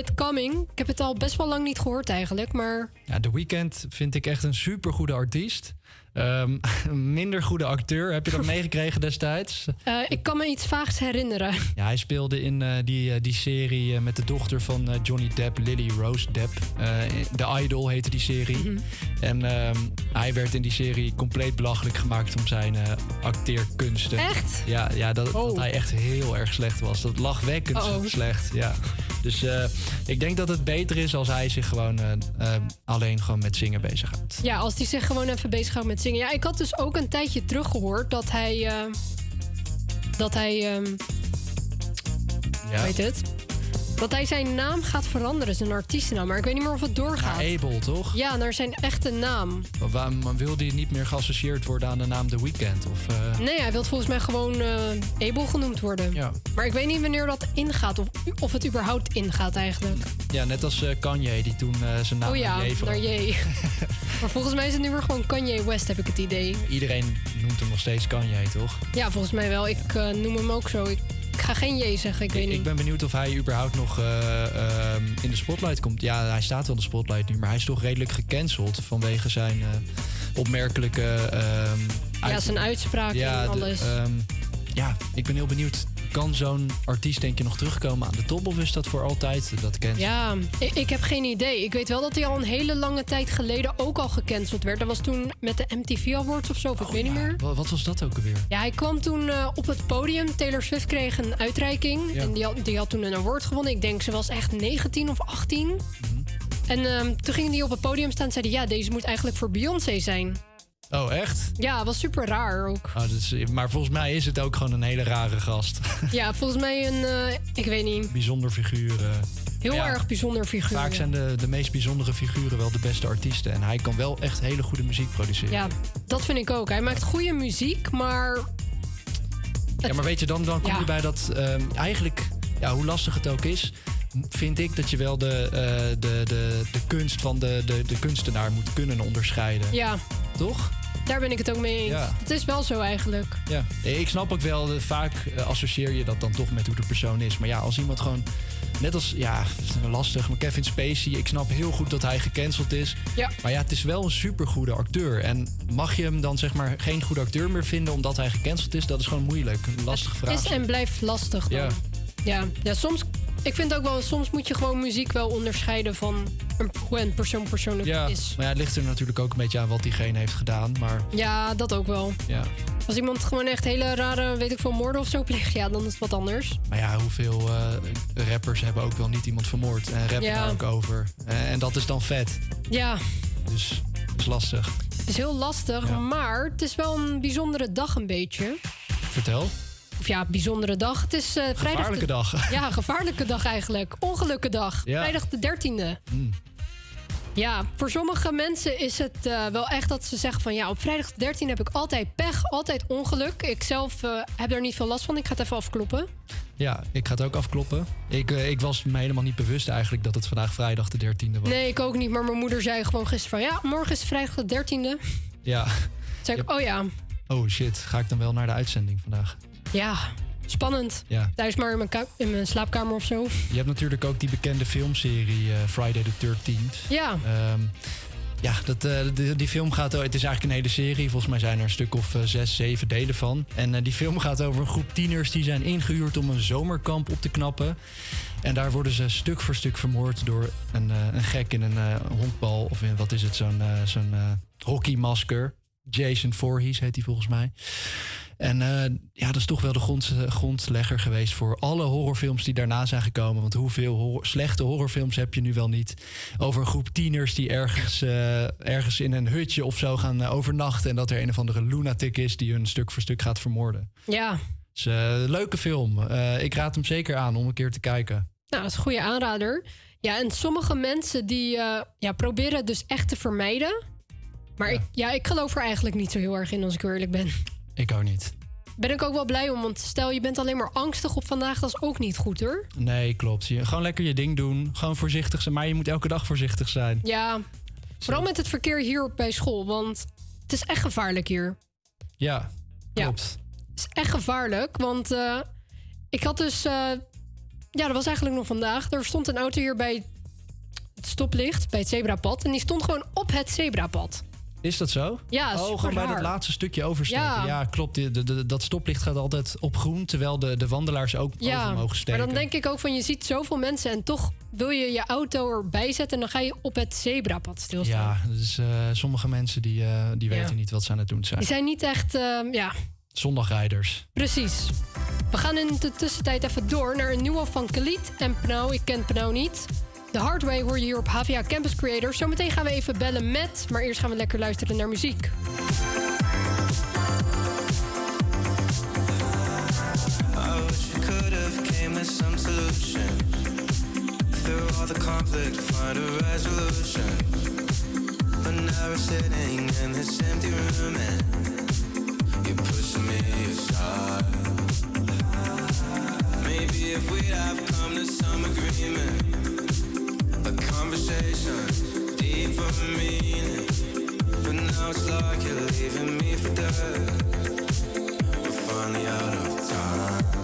S10: It Coming.
S5: Ik heb het al best wel lang niet gehoord eigenlijk, maar...
S6: Ja, The Weeknd vind ik echt een supergoede artiest. Ehm, minder goede acteur. Heb je dat meegekregen destijds?
S5: eh, ik kan me iets vaags herinneren.
S6: Ja, hij speelde in eh, die, eh, die serie met de dochter van Johnny Depp, Lily Rose Depp. The Idol heette die serie.
S5: Mhm.
S6: En ehm, hij werd in die serie compleet belachelijk gemaakt om zijn acteerkunsten.
S5: Echt?
S6: Ja, ja dat, dat hij echt heel erg slecht was. Dat lachwekkend
S5: Oh.
S6: slecht, ja. Dus eh, ik denk dat het beter is als hij zich gewoon eh, eh, alleen gewoon met zingen bezighoudt.
S5: Ja, als hij zich gewoon even bezighoudt met zingen. Ja, ik had dus ook een tijdje terug gehoord dat hij... dat hij... ehm
S6: Ja.
S5: Weet het? Dat hij zijn naam gaat veranderen, zijn artiestennaam. Maar ik weet niet meer of het doorgaat.
S6: Naar Abel, toch?
S5: Ja, naar zijn echte naam.
S6: Maar Waarom wilde hij niet meer geassocieerd worden aan de naam The Weeknd? Of, eh,
S5: Nee, hij wil volgens mij gewoon eh Abel genoemd worden.
S6: Ja.
S5: Maar ik weet niet wanneer dat ingaat. Of, of het überhaupt ingaat eigenlijk.
S6: Ja, net als eh, Kanye, die toen zijn naam
S5: oh ja,
S6: naar J
S5: naar
S6: veranderde.
S5: J. maar volgens mij is het nu weer gewoon Kanye West, heb ik het idee.
S6: Iedereen noemt hem nog steeds Kanye, toch?
S5: Ja, volgens mij wel. Ik noem hem ook zo. Ik, ik ga geen J zeggen, ik weet
S6: Ik,
S5: niet.
S6: ik ben benieuwd of hij überhaupt nog eh, ehm, in de spotlight komt. Ja, hij staat wel in de spotlight nu, maar hij is toch redelijk gecanceld vanwege zijn eh, opmerkelijke. ehm,
S5: Ja,
S6: uit-
S5: zijn uitspraken
S6: Ja,
S5: en
S6: de-
S5: alles.
S6: ehm, ja, ik ben heel benieuwd. Kan zo'n artiest denk je nog terugkomen aan de top of is dat voor altijd dat cancel?
S5: Ja, ik, ik heb geen idee. Ik weet wel dat hij al een hele lange tijd geleden ook al gecanceld werd. Dat was toen met de MTV Awards of zo, of ik weet niet meer.
S6: Wa- Wat was dat ook alweer?
S5: Ja, hij kwam toen eh, op het podium. Taylor Swift kreeg een uitreiking.
S6: Ja.
S5: En die had, die had toen een award gewonnen. Ik denk ze was echt 19 of 18.
S6: Mhm.
S5: En ehm, toen ging hij op het podium staan en zei hij... ja, deze moet eigenlijk voor Beyoncé zijn.
S6: Oh, echt?
S5: Ja, was super raar ook.
S6: Oh, dus, maar volgens mij is het ook gewoon een hele rare gast.
S5: Ja, volgens mij een... eh, ik weet niet.
S6: Bijzonder figuur.
S5: Heel
S6: ja,
S5: erg bijzonder figuur.
S6: Vaak zijn de, de meest bijzondere figuren wel de beste artiesten. En hij kan wel echt hele goede muziek produceren.
S5: Ja, dat vind ik ook. Hij maakt goede muziek, maar...
S6: Ja, maar weet je, dan, dan kom
S5: Ja.
S6: je bij dat ehm, eigenlijk, ja, hoe lastig het ook is, vind ik dat je wel de, eh, de, de, de kunst van de, de, de kunstenaar moet kunnen onderscheiden.
S5: Ja,
S6: Toch?
S5: daar ben ik het ook mee eens.
S6: Ja.
S5: Het is wel zo eigenlijk.
S6: Ja. Ik snap ook wel, eh, vaak eh, associeer je dat dan toch met hoe de persoon is. Maar ja, als iemand gewoon, net als, ja, het is lastig, maar Kevin Spacey, ik snap heel goed dat hij gecanceld is.
S5: Ja.
S6: Maar ja, het is wel een supergoede acteur. En mag je hem dan zeg maar geen goede acteur meer vinden omdat hij gecanceld is? Dat is gewoon moeilijk. Een lastige vraag.
S5: Is en blijft lastig dan.
S6: Ja.
S5: Ja, ja soms... Ik vind ook wel, soms moet je gewoon muziek wel onderscheiden van een, hoe een persoon persoonlijk
S6: Ja,
S5: is.
S6: maar ja, het ligt er natuurlijk ook een beetje aan wat diegene heeft gedaan. Maar
S5: Ja, dat ook wel.
S6: ja.
S5: Als iemand gewoon echt hele rare, weet ik veel, moorden of zo pleegt, ja, dan is het wat anders.
S6: Maar ja, hoeveel eh, rappers hebben ook wel niet iemand vermoord en rappen
S5: Ja.
S6: daar ook over. Eh, en dat is dan vet.
S5: Ja,
S6: Dus dat is lastig.
S5: het is heel lastig,
S6: Ja.
S5: maar het is wel een bijzondere dag een beetje.
S6: Vertel.
S5: Of ja, bijzondere dag. Het is eh vrijdag.
S6: Gevaarlijke
S5: de-
S6: dag.
S5: Ja, gevaarlijke dag eigenlijk. Ongelukke dag.
S6: Ja.
S5: Vrijdag de 13e. Ja, voor sommige mensen is het eh, wel echt dat ze zeggen van ja, op vrijdag de 13 heb ik altijd pech, altijd ongeluk. Ik zelf eh, heb er niet veel last van. Ik ga het even afkloppen.
S6: Ja, ik ga het ook afkloppen. Ik, ik was me helemaal niet bewust eigenlijk dat het vandaag vrijdag de 13e was.
S5: Nee, ik ook niet. Maar mijn moeder zei gewoon gisteren van ja, morgen is vrijdag de 13e.
S6: Ja.
S5: Toen zei ik, oh ja,
S6: Oh shit, ga ik dan wel naar de uitzending vandaag?
S5: Ja, spannend.
S6: Ja.
S5: Thuis maar in mijn, in mijn slaapkamer of zo.
S6: Je hebt natuurlijk ook die bekende filmserie eh, Friday the 13th.
S5: Ja.
S6: Ehm, ja, dat, eh, die, die film gaat... Het is eigenlijk een hele serie. Volgens mij zijn er een stuk of eh, zes, zeven delen van. En die film gaat over een groep tieners... die zijn ingehuurd om een zomerkamp op te knappen. En daar worden ze stuk voor stuk vermoord... door een, een gek in een honkbal... of in, wat is het, zo'n zo'n hockeymasker. Jason Voorhees heet hij volgens mij. En eh, ja, dat is toch wel de grond, grondlegger geweest voor alle horrorfilms die daarna zijn gekomen. Want hoeveel horror- slechte horrorfilms heb je nu wel niet? Over een groep tieners die ergens, eh, ergens in een hutje of zo gaan eh, overnachten. En dat er een of andere lunatic is die hun stuk voor stuk gaat vermoorden.
S5: Ja,
S6: Dus eh, leuke film. Eh, ik raad hem zeker aan om een keer te kijken.
S5: nou, dat is een goede aanrader. Ja, en sommige mensen die eh, ja, proberen het dus echt te vermijden. Maar Ik, ja, ik geloof er eigenlijk niet zo heel erg in als ik eerlijk ben.
S6: Ik ook niet.
S5: Ben ik ook wel blij om, want stel je bent alleen maar angstig op vandaag, dat is ook niet goed hoor.
S6: Nee, klopt. Je, gewoon lekker je ding doen. Gewoon voorzichtig zijn. Maar je moet elke dag voorzichtig zijn.
S5: Ja, vooral met het verkeer hier bij school, want het is echt gevaarlijk hier.
S6: Ja,
S5: Ja.
S6: klopt.
S5: Het is echt gevaarlijk, want eh, ik had dus... eh, ja, dat was eigenlijk nog vandaag. Er stond een auto hier bij het stoplicht, bij het zebrapad. En die stond gewoon op het zebrapad.
S6: Is dat zo?
S5: Ja,
S6: Oh, gewoon bij dat laatste stukje oversteken.
S5: Ja.
S6: Ja, klopt. De, de- de- dat stoplicht gaat altijd op groen, terwijl de, de wandelaars ook
S5: Ja,
S6: over mogen steken.
S5: maar dan denk ik ook van... je ziet zoveel mensen en toch wil je je auto erbij zetten... en dan ga je op het zebrapad stilstaan.
S6: Ja, dus eh, sommige mensen die, eh, die
S5: Ja.
S6: weten niet wat ze aan het doen zijn.
S5: Die zijn niet echt... eh, ja,
S6: Zondagrijders.
S5: Precies. We gaan in de tussentijd even door naar een nieuwe van Khalid en Pnau. Ik ken Pnau niet. De Hard Way hoor je hier op HVA Campus Creators. Zometeen gaan we even bellen met, maar eerst gaan we lekker luisteren naar muziek.
S9: The. Maybe if we'd have come to some agreement, conversation deeper meaning. But now it's like you're leaving me for dead. We're finally out of time.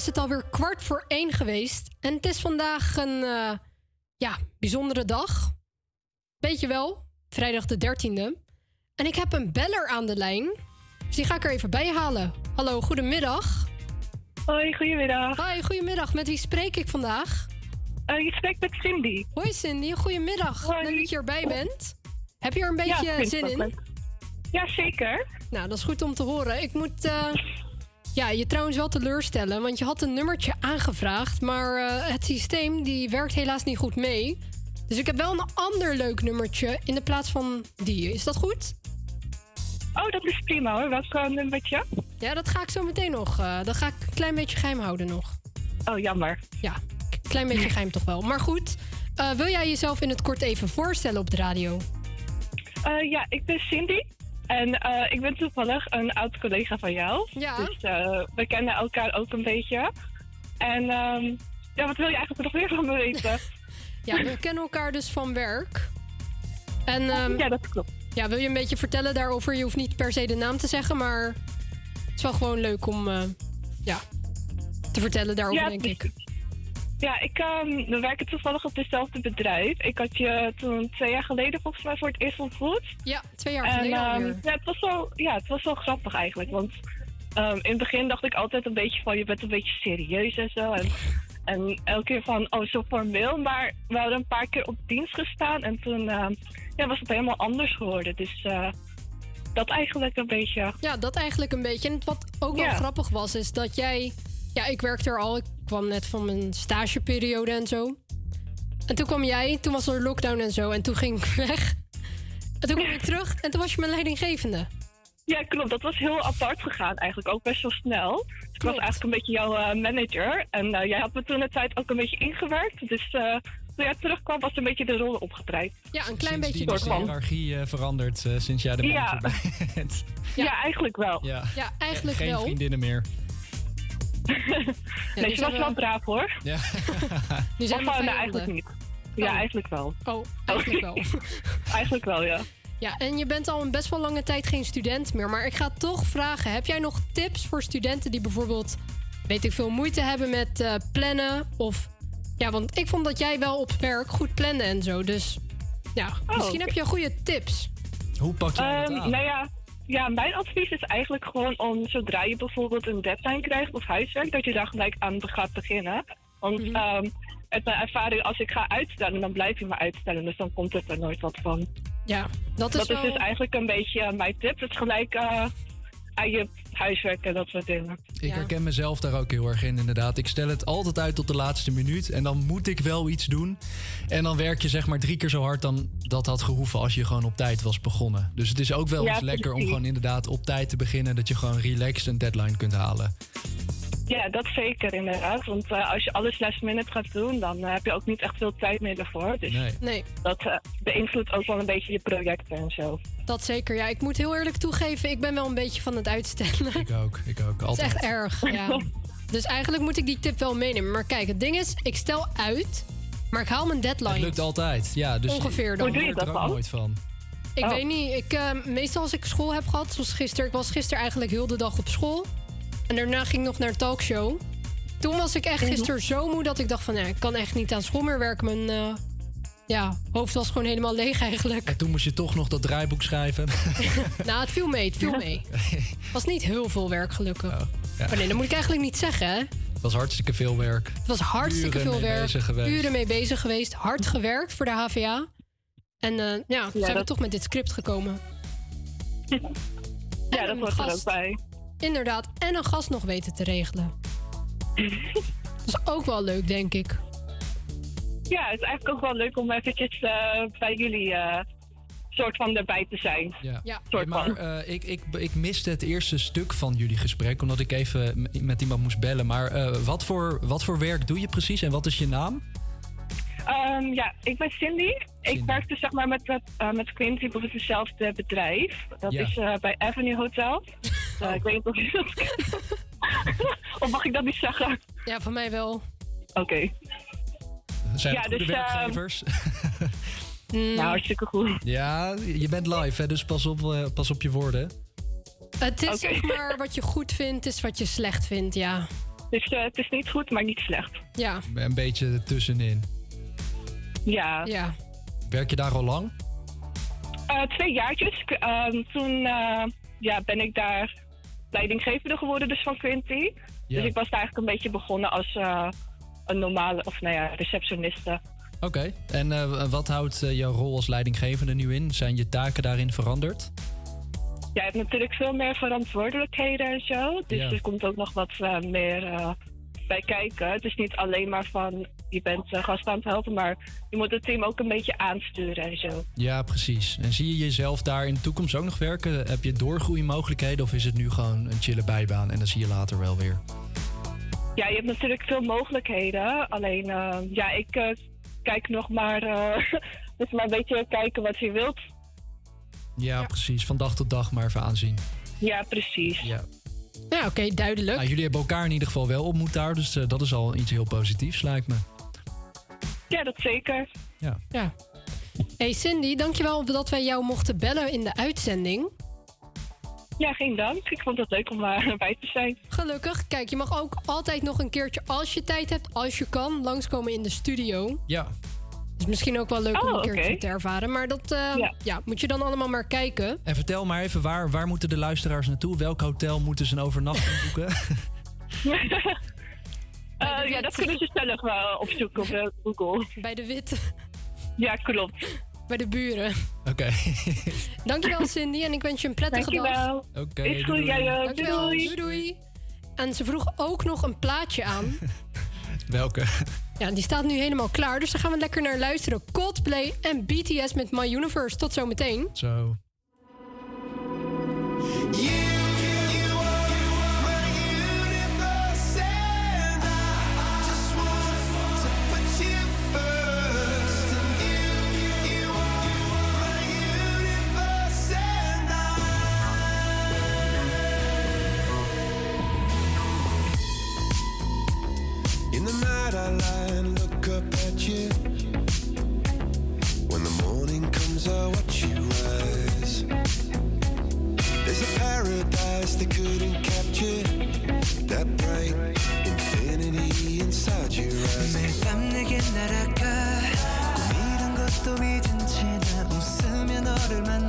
S5: Is het alweer kwart voor één geweest. En het is vandaag een eh, ja, bijzondere dag. Weet je wel, vrijdag de 13e. En ik heb een beller aan de lijn. Dus die ga ik er even bij halen. Hallo, goedemiddag.
S14: Hoi, goedemiddag.
S5: Hoi, goedemiddag. Met wie spreek ik vandaag?
S14: Uh, je spreekt met Cindy.
S5: Hoi Cindy, goedemiddag. Leuk dat je erbij bent. Heb je er een beetje
S14: Ja,
S5: zin in?
S14: Ja, zeker.
S5: Nou, dat is goed om te horen. Ik moet eh, ja, je trouwens wel teleurstellen, want je had een nummertje aangevraagd, maar eh, het systeem die werkt helaas niet goed mee. Dus ik heb wel een ander leuk nummertje in de plaats van die. Is dat goed?
S14: Oh, dat is prima hoor. Welk uh, nummertje?
S5: Ja, dat ga ik zo meteen nog. eh, dat ga ik een klein beetje geheim houden nog.
S14: Oh, jammer.
S5: Ja, een klein beetje geheim toch wel. Maar goed, eh, wil jij jezelf in het kort even voorstellen op de radio?
S14: Ja, ik ben Cindy. En eh, ik ben toevallig een oud collega van jou.
S5: Ja.
S14: Dus eh, we kennen elkaar ook een beetje. En ehm, ja, wat wil je eigenlijk nog meer van me weten?
S5: Ja, we kennen elkaar dus van werk. En,
S14: ja, dat klopt.
S5: Ja, wil je een beetje vertellen daarover? Je hoeft niet per se de naam te zeggen, maar het is wel gewoon leuk om eh, ja, te vertellen daarover,
S14: Ja,
S5: denk ik.
S14: Ja, ik, ehm, we werken toevallig op hetzelfde bedrijf. Ik had je toen twee jaar geleden volgens mij voor het eerst ontmoet.
S5: Ja, twee jaar
S14: En,
S5: geleden
S14: ehm, ja, het was wel, ja, het was wel grappig eigenlijk. Want ehm, in het begin dacht ik altijd een beetje van... je bent een beetje serieus en zo. En, en elke keer van, oh, zo formeel. Maar we hadden een paar keer op dienst gestaan. En toen ja, was het helemaal anders geworden. Dus eh, dat eigenlijk een beetje...
S5: Ja, dat eigenlijk een beetje. En wat ook wel
S14: Ja.
S5: grappig was, is dat jij... Ja, ik werkte er al. Ik kwam net van mijn stageperiode en zo. En toen kwam jij, toen was er lockdown en zo. En toen ging ik weg. En toen kwam ik terug en toen was je mijn leidinggevende.
S14: Ja, klopt. Dat was heel apart gegaan eigenlijk. Ook best wel snel. Dus ik was eigenlijk een beetje jouw eh, manager. En eh, jij had me toen de tijd ook een beetje ingewerkt. Dus eh, toen jij terugkwam was een beetje de rollen opgedraaid.
S5: Ja, een klein beetje
S6: is de hiërarchie eh, veranderd eh, sinds jij de
S14: Ja.
S6: manager bent.
S14: Ja. eigenlijk wel.
S6: Ja,
S5: Ja, eigenlijk
S6: Geen
S5: wel.
S6: vriendinnen meer.
S14: Nee,
S5: nu
S14: ze was wel
S5: we-
S14: braaf hoor.
S6: Ja.
S5: Nu zijn
S14: of
S5: we
S14: eh, eigenlijk niet. Ja,
S5: Oh.
S14: eigenlijk wel.
S5: Oh, eigenlijk wel.
S14: eigenlijk wel, ja.
S5: Ja, en je bent al een best wel lange tijd geen student meer. Maar ik ga toch vragen: heb jij nog tips voor studenten die bijvoorbeeld, weet ik veel, moeite hebben met eh, plannen? Of ja, want ik vond dat jij wel op werk goed plande en zo. Dus ja,
S14: Oh,
S5: misschien heb je goede tips.
S6: Hoe pak je
S14: Ehm,
S6: dat aan?
S14: nou ja, ja, mijn advies is eigenlijk gewoon om zodra je bijvoorbeeld een deadline krijgt of huiswerk, dat je daar gelijk aan gaat beginnen. Want
S5: Mhm.
S14: ehm, uit mijn ervaring, als ik ga uitstellen, dan blijf je maar uitstellen. Dus dan komt het er nooit wat van.
S5: Ja, dat is
S14: dat is
S5: wel-
S14: dus eigenlijk een beetje eh, mijn tip. Het is gelijk eh, aan je huiswerk en dat soort dingen.
S6: Ik herken mezelf daar ook heel erg in, inderdaad. Ik stel het altijd uit tot de laatste minuut. En dan moet ik wel iets doen. En dan werk je zeg maar drie keer zo hard dan dat had gehoeven als je gewoon op tijd was begonnen. Dus het is ook wel
S14: Ja,
S6: eens lekker om gewoon inderdaad op tijd te beginnen. Dat je gewoon relaxed een deadline kunt halen.
S14: Ja, dat zeker inderdaad. Want eh, als je alles last minute gaat doen, dan eh, heb je ook niet echt veel tijd meer ervoor. Dus
S6: Nee.
S5: Nee.
S14: dat eh, beïnvloedt ook wel een beetje je projecten en zo.
S5: Dat zeker. Ja, ik moet heel eerlijk toegeven, ik ben wel een beetje van het uitstellen.
S6: Ik ook, ik ook.
S5: Dat is
S6: Altijd.
S5: echt erg, ja. Dus eigenlijk moet ik die tip wel meenemen. Maar kijk, het ding is, ik stel uit, maar ik haal mijn deadline.
S6: Het lukt altijd. Ja, dus
S5: Ongeveer dan.
S6: Je leert er ook nooit van.
S5: Ik
S14: Oh.
S5: weet niet. Ik, eh, meestal als ik school heb gehad, zoals gisteren. Ik was gisteren eigenlijk heel de dag op school. En daarna ging ik nog naar een talkshow. Toen was ik echt
S14: Mhm.
S5: gisteren zo moe dat ik dacht van... Ja, ik kan echt niet aan school meer werken. Mijn eh, ja, hoofd was gewoon helemaal leeg eigenlijk.
S6: En toen moest je toch nog dat draaiboek schrijven.
S5: nou, het viel mee. Het viel mee. Het was niet heel veel werk gelukkig.
S6: Oh, ja.
S5: Maar nee, dat moet ik eigenlijk niet zeggen, hè.
S6: Het was hartstikke veel werk.
S5: Het was hartstikke
S6: Uren
S5: veel werk.
S6: bezig geweest.
S5: Uren mee bezig geweest. Hard gewerkt voor de HVA. En eh, ja, zijn we
S14: dat-
S5: toch met dit script gekomen.
S14: Ja,
S5: En
S14: dat hoort er ook bij.
S5: Inderdaad. En een gast nog weten te regelen. dat is ook wel leuk, denk ik.
S14: Ja, het is eigenlijk ook wel leuk om eventjes eh, bij jullie eh, soort van erbij te zijn.
S6: Ja.
S5: Ja.
S14: Soort
S6: maar
S14: van.
S6: eh, ik, ik, ik miste het eerste stuk van jullie gesprek, omdat ik even met iemand moest bellen. Maar eh, wat, voor, wat voor werk doe je precies en wat is je naam?
S14: Ehm, ja, ik ben Cindy. Ik werk dus zeg maar met, met, eh, met Quincy op hetzelfde bedrijf. Dat
S6: Ja.
S14: is eh, bij Avenue Hotel. Eh, ik weet niet of je dat kent. of mag ik dat niet zeggen?
S5: Ja, van mij wel.
S14: Oké.
S6: Zijn
S14: Ja, dus, ehm,
S6: werkgevers?
S5: Mm.
S14: Nou, hartstikke goed.
S6: ja, je bent live, hè, dus pas op, eh, pas op je woorden.
S5: Het is zeg maar wat je goed vindt, is wat je slecht vindt, ja.
S14: Dus het is niet goed, maar niet slecht.
S5: Ja.
S6: Een beetje ertussenin.
S14: Ja.
S5: Ja.
S6: Werk je daar al lang?
S14: Eh, twee jaartjes. Ehm, toen ja, ben ik daar leidinggevende geworden dus van Quinty.
S6: Ja.
S14: Dus ik was daar eigenlijk een beetje begonnen als eh, een normale, of nou ja, receptioniste.
S6: Oké. En eh, wat houdt eh, jouw rol als leidinggevende nu in? Zijn je taken daarin veranderd?
S14: Ja, je hebt natuurlijk veel meer verantwoordelijkheden en zo. Dus
S6: Ja.
S14: er komt ook nog wat meer bij kijken. Het is niet alleen maar van je bent uh, gast aan het helpen, maar je moet het team ook een beetje aansturen en zo.
S6: Ja, precies. En zie je jezelf daar in de toekomst ook nog werken? Heb je doorgroeimogelijkheden of is het nu gewoon een chille bijbaan en dan zie je later wel weer?
S14: Ja, je hebt natuurlijk veel mogelijkheden. Alleen, eh, ja, ik eh, kijk nog maar, eh dus maar een beetje kijken wat je wilt.
S6: Ja, precies. Van dag tot dag maar even aanzien.
S14: Ja, precies.
S6: Ja.
S5: Ja, oké, duidelijk.
S6: Nou, jullie hebben elkaar in ieder geval wel ontmoet daar, dus dat is al iets heel positiefs, lijkt me.
S14: Ja, dat zeker.
S6: Ja.
S5: ja. Hey Cindy, dankjewel dat wij jou mochten bellen in de uitzending.
S14: Ja, geen dank. Ik vond het leuk om eh, erbij te zijn.
S5: Gelukkig. Kijk, je mag ook altijd nog een keertje, als je tijd hebt, als je kan, langskomen in de studio.
S6: Ja.
S5: Is misschien ook wel leuk om
S14: Oh,
S5: een keertje te ervaren. Maar dat eh,
S14: Ja.
S5: ja. moet je dan allemaal maar kijken.
S6: En vertel maar even, waar, waar moeten de luisteraars naartoe? Welk hotel moeten ze een overnachting boeken?
S14: Eh, ja, dat kunnen ze zelf wel opzoeken op eh, Google.
S5: Bij de Witte.
S14: Ja, klopt.
S5: Bij de buren.
S6: Oké.
S5: Dankjewel Cindy en ik wens je een prettige
S14: Dankjewel.
S5: dag.
S6: Oké,
S14: Is goed, jij ook.
S5: Dankjewel.
S14: Doei.
S5: doei doei. En ze vroeg ook nog een plaatje aan.
S6: Welke?
S5: Ja, die staat nu helemaal klaar. Dus daar gaan we lekker naar luisteren. Coldplay en BTS met My Universe. Tot zometeen.
S6: Zo.
S10: In the night I lie and look up at you. When the morning comes, I watch you rise. There's a paradise they couldn't capture. That bright infinity inside your eyes.
S9: 매일 밤 내게 날아가 꿈이란 것도 잊은 채나 웃으며 너를 만나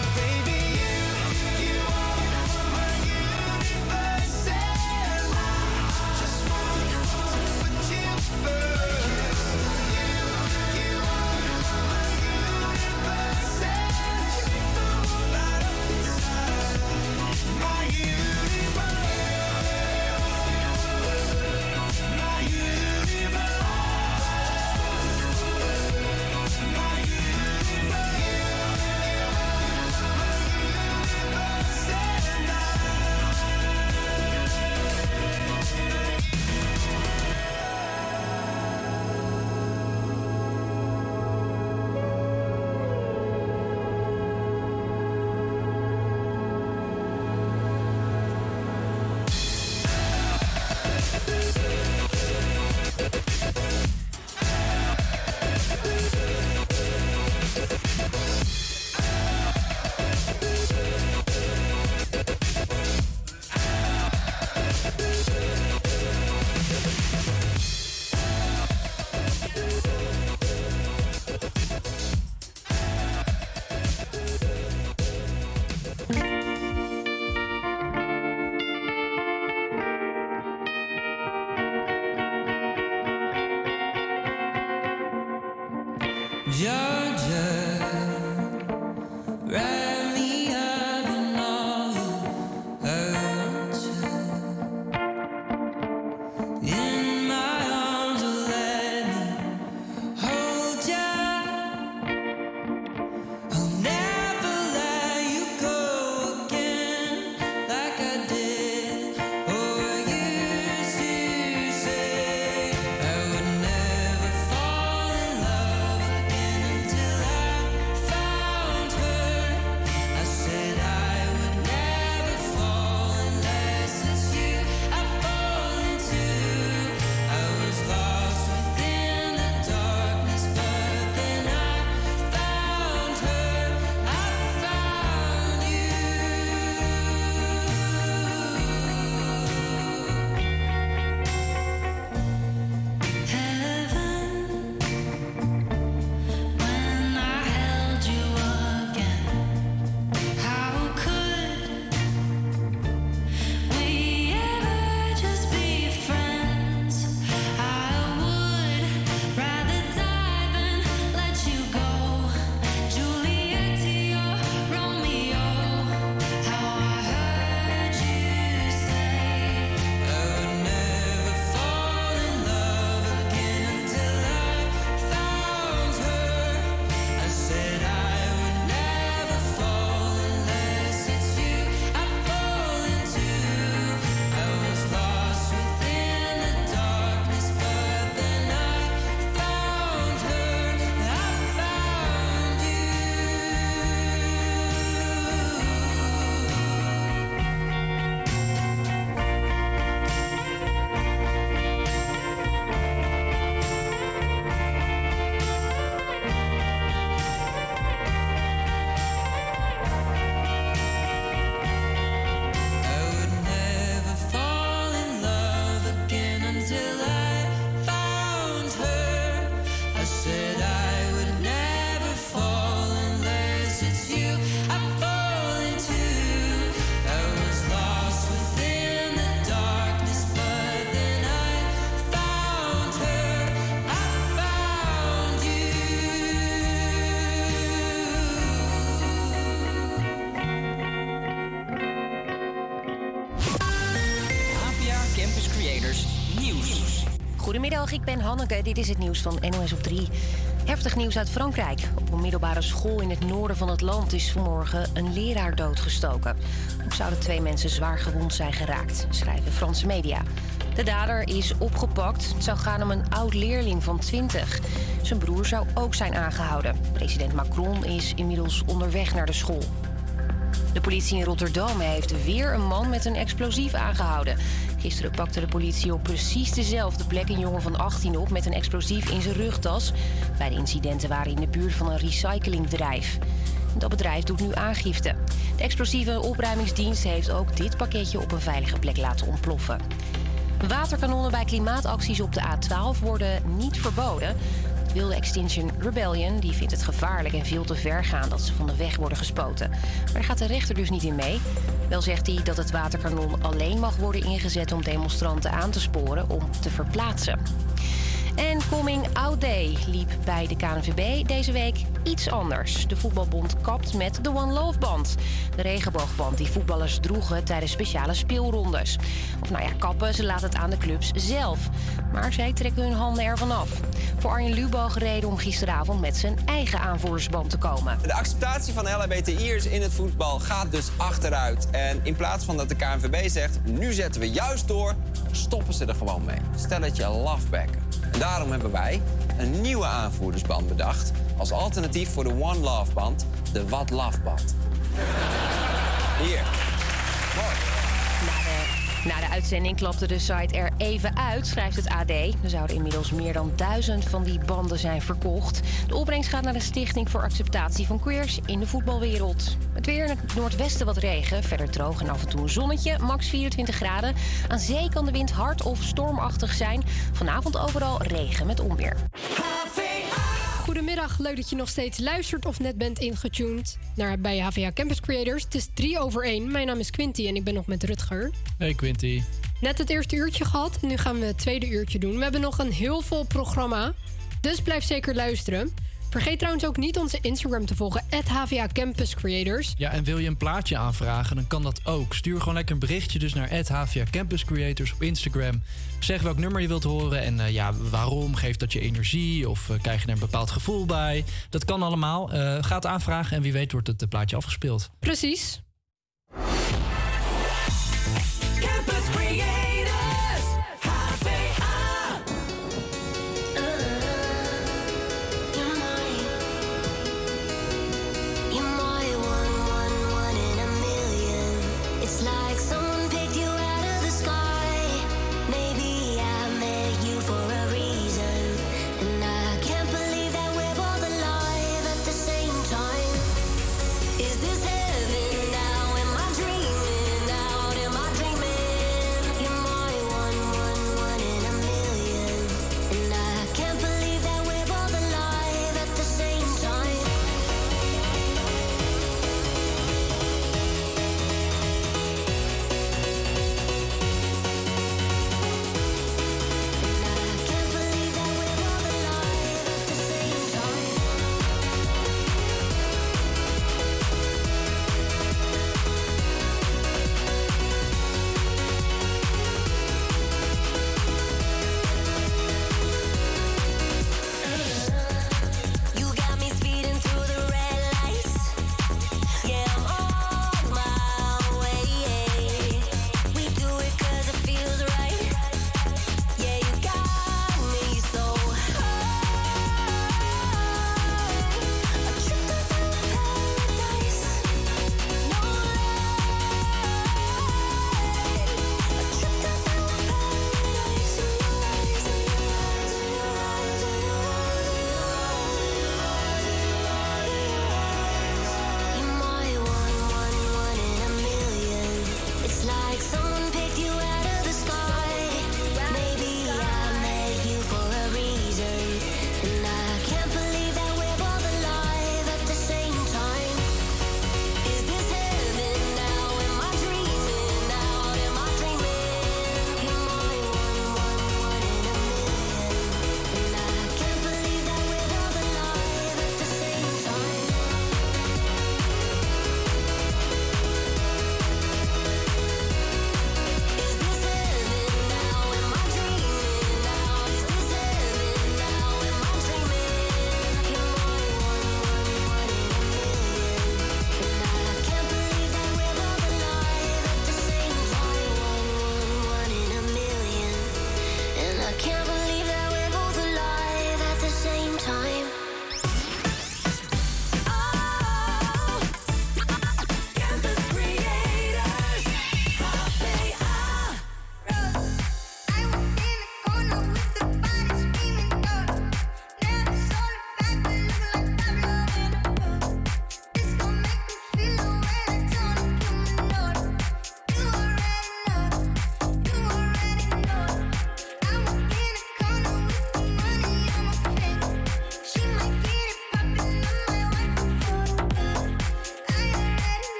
S1: Hanneke. Dit is het nieuws van NOS op 3. Heftig nieuws uit Frankrijk. Op een middelbare school in het noorden van het land is vanmorgen een leraar doodgestoken. Ook zouden twee mensen zwaar gewond zijn geraakt, schrijven Franse media. De dader is opgepakt. Het zou gaan om een oud leerling van 20. Zijn broer zou ook zijn aangehouden. President Macron is inmiddels onderweg naar de school. De politie in Rotterdam heeft weer een man met een explosief aangehouden. Gisteren pakte de politie op precies dezelfde plek een jongen van 18 op met een explosief in zijn rugtas. Beide incidenten waren in de buurt van een recyclingbedrijf. Dat bedrijf doet nu aangifte. De explosieve opruimingsdienst heeft ook dit pakketje op een veilige plek laten ontploffen. Waterkanonnen bij klimaatacties op de A12 worden niet verboden. De wilde Extinction Rebellion die vindt het gevaarlijk en veel te ver gaan dat ze van de weg worden gespoten. Maar daar gaat de rechter dus niet in mee. Wel zegt hij dat het waterkanon alleen mag worden ingezet om demonstranten aan te sporen om te verplaatsen. En Coming Out Day liep bij de KNVB deze week iets anders. De voetbalbond kapt met de One Love Band. De regenboogband die voetballers droegen tijdens speciale speelrondes. Of nou ja, kappen, ze laten het aan de clubs zelf. Maar zij trekken hun handen ervan af. Voor Arjen Lubach reden om gisteravond met zijn eigen aanvoerdersband te komen.
S15: De acceptatie van LHBTI'ers in het voetbal gaat dus achteruit. En in plaats van dat de KNVB zegt, nu zetten we juist door, stoppen ze er gewoon mee. Stelletje lovebacken. En daarom hebben wij een nieuwe aanvoerdersband bedacht... als alternatief voor de One Love band, de What Love band. Hier.
S1: Na de uitzending klapte de site er even uit, schrijft het AD. Er zouden inmiddels meer dan duizend van die banden zijn verkocht. De opbrengst gaat naar de Stichting voor Acceptatie van Queers in de voetbalwereld. Het weer in het noordwesten wat regen, verder droog en af en toe een zonnetje. Max 24 graden. Aan zee kan de wind hard of stormachtig zijn. Vanavond overal regen met onweer.
S5: Goedemiddag, leuk dat je nog steeds luistert of net bent ingetuned naar bij HVA Campus Creators. Het is 3 over 1. Mijn naam is Quinty en ik ben nog met Rutger.
S6: Hey Quinty.
S5: Net het eerste uurtje gehad en nu gaan we het tweede uurtje doen. We hebben nog een heel vol programma, dus blijf zeker luisteren.
S16: Vergeet trouwens ook niet onze Instagram te volgen, HVA Campus Creators.
S6: Ja, en wil je een plaatje aanvragen, dan kan dat ook. Stuur gewoon lekker een berichtje dus naar HVA Campus Creators op Instagram. Zeg welk nummer je wilt horen en eh, ja, waarom. Geeft dat je energie of eh, krijg je er een bepaald gevoel bij. Dat kan allemaal. Eh ga het aanvragen en wie weet wordt het plaatje afgespeeld.
S16: Precies.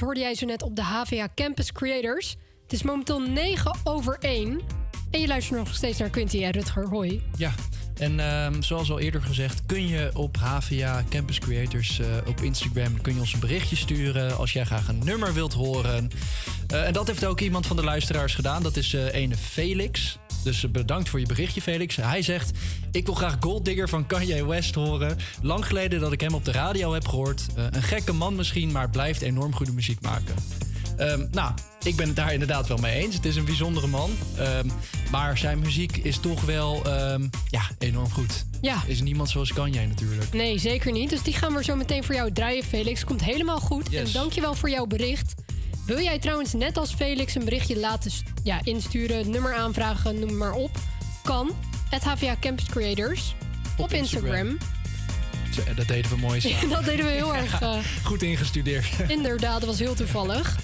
S5: Hoorde jij zo net op de HVA Campus Creators. Het is momenteel 9 over 1. En je luistert nog steeds naar Quinty en Rutger. Hoi.
S6: Ja, en ehm, zoals al eerder gezegd, kun je op HVA Campus Creators eh, op Instagram kun je ons een berichtje sturen als jij graag een nummer wilt horen. Eh, en dat heeft ook iemand van de luisteraars gedaan. Dat is eh ene Felix. Dus bedankt voor je berichtje, Felix. Hij zegt: Ik wil graag Gold Digger van Kanye West horen. Lang geleden dat ik hem op de radio heb gehoord. Eh, een gekke man misschien, maar blijft enorm goede muziek maken. Ehm, nou, ik ben het daar inderdaad wel mee eens. Het is een bijzondere man. Ehm, maar zijn muziek is toch wel ehm, ja, enorm goed.
S5: Ja.
S6: Is niemand zoals Kanye natuurlijk.
S5: Nee, zeker niet. Dus die gaan we zo meteen voor jou draaien, Felix. Komt helemaal goed.
S6: Yes.
S5: En dankjewel voor jouw bericht. Wil jij trouwens net als Felix een berichtje laten ja, insturen, nummer aanvragen, noem maar op? Kan. Het HVA Campus Creators. Op, Instagram.
S6: Zo, Dat deden we mooi samen.
S5: dat deden we heel erg eh,
S6: Goed ingestudeerd.
S5: inderdaad. Dat was heel toevallig.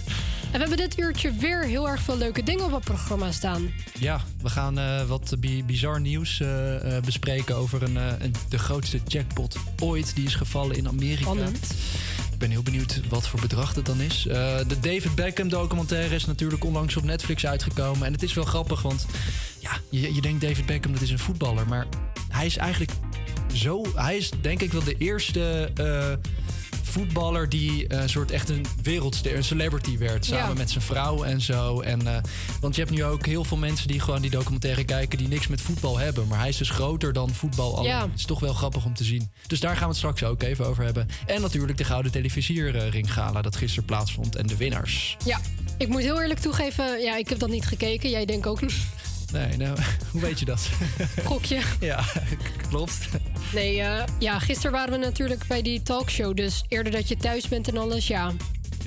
S5: En we hebben dit uurtje weer heel erg veel leuke dingen op het programma staan.
S6: Ja, we gaan eh, wat bi- bizar nieuws eh, eh, bespreken over een, eh, een, de grootste jackpot ooit. Die is gevallen in Amerika.
S5: Spannend.
S6: Ben heel benieuwd wat voor bedrag dat dan is. Eh, de David Beckham documentaire is natuurlijk onlangs op Netflix uitgekomen. En het is wel grappig, want ja, je, je denkt David Beckham, dat is een voetballer. Maar hij is eigenlijk zo... Hij is denk ik wel de eerste... eh, voetballer die eh, een soort echt een wereldster, een celebrity werd. Samen
S5: Ja.
S6: met zijn vrouw en zo. En, eh, want je hebt nu ook heel veel mensen die gewoon die documentaire kijken... die niks met voetbal hebben. Maar hij is dus groter dan voetbal alleen.
S5: Ja.
S6: Het is toch wel grappig om te zien. Dus daar gaan we het straks ook even over hebben. En natuurlijk de Gouden Televisierring Gala dat gisteren plaatsvond. En de winnaars.
S5: Ja, ik moet heel eerlijk toegeven, ja, ik heb dat niet gekeken. Jij denkt ook niet.
S6: Nee, nou, hoe weet je dat?
S5: Gokje.
S6: ja, klopt.
S5: Nee, eh, ja, gisteren waren we natuurlijk bij die talkshow. Dus eerder dat je thuis bent en alles, ja.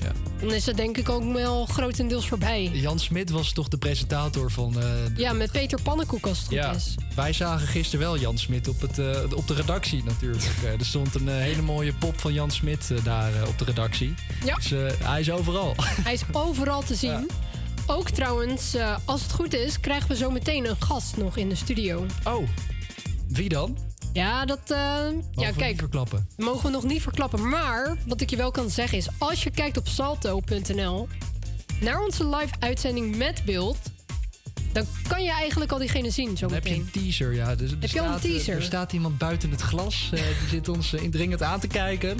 S6: Ja.
S5: Dan is het denk ik ook wel grotendeels voorbij.
S6: Jan Smit was toch de presentator van... eh, de-
S5: Ja, met Peter Pannenkoek als het goed
S6: Ja,
S5: is.
S6: wij zagen gisteren wel Jan Smit op, het, eh, op de redactie natuurlijk. Er stond een hele mooie pop van Jan Smit daar op de redactie.
S5: Ja.
S6: Dus hij is overal.
S5: Hij is overal te zien. Ook trouwens, eh, als het goed is, krijgen we zo meteen een gast nog in de studio.
S6: Oh, wie dan?
S5: Ja, dat... eh, ja,
S6: we
S5: kijk,
S6: niet verklappen?
S5: mogen we nog niet verklappen. Maar wat ik je wel kan zeggen is, als je kijkt op salto.nl naar onze live uitzending met beeld, dan kan je eigenlijk al diegene zien zo
S6: Dan heb je een teaser, ja. Dus er
S5: Heb je al een
S6: staat, eh,
S5: teaser?
S6: Er staat iemand buiten het glas. eh, die zit ons eh, indringend aan te kijken.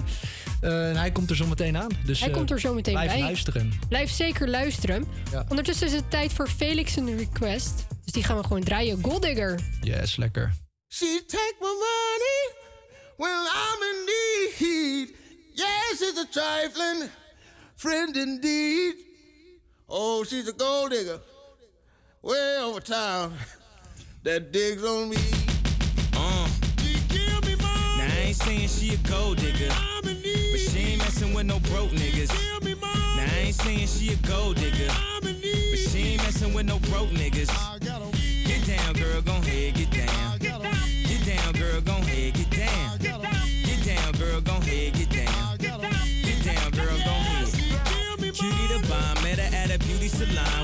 S6: Eh, en hij komt er zo meteen aan. Dus,
S5: Hij komt er zo meteen
S6: blijf
S5: bij.
S6: luisteren.
S5: Blijf zeker luisteren.
S6: Ja.
S5: Ondertussen is het tijd voor Felix een request. Dus die gaan we gewoon draaien. Golddigger.
S6: Yes, lekker.
S9: She take my money when I'm in need. Yes, it's a trifling friend indeed. Oh, she's a gold digger. Way over town that digs on me.
S17: Uh. Now I ain't saying she a gold digger, I'm in need. but she ain't messing with no broke niggas. Now I ain't saying she a gold digger, but she ain't messing with no broke niggas.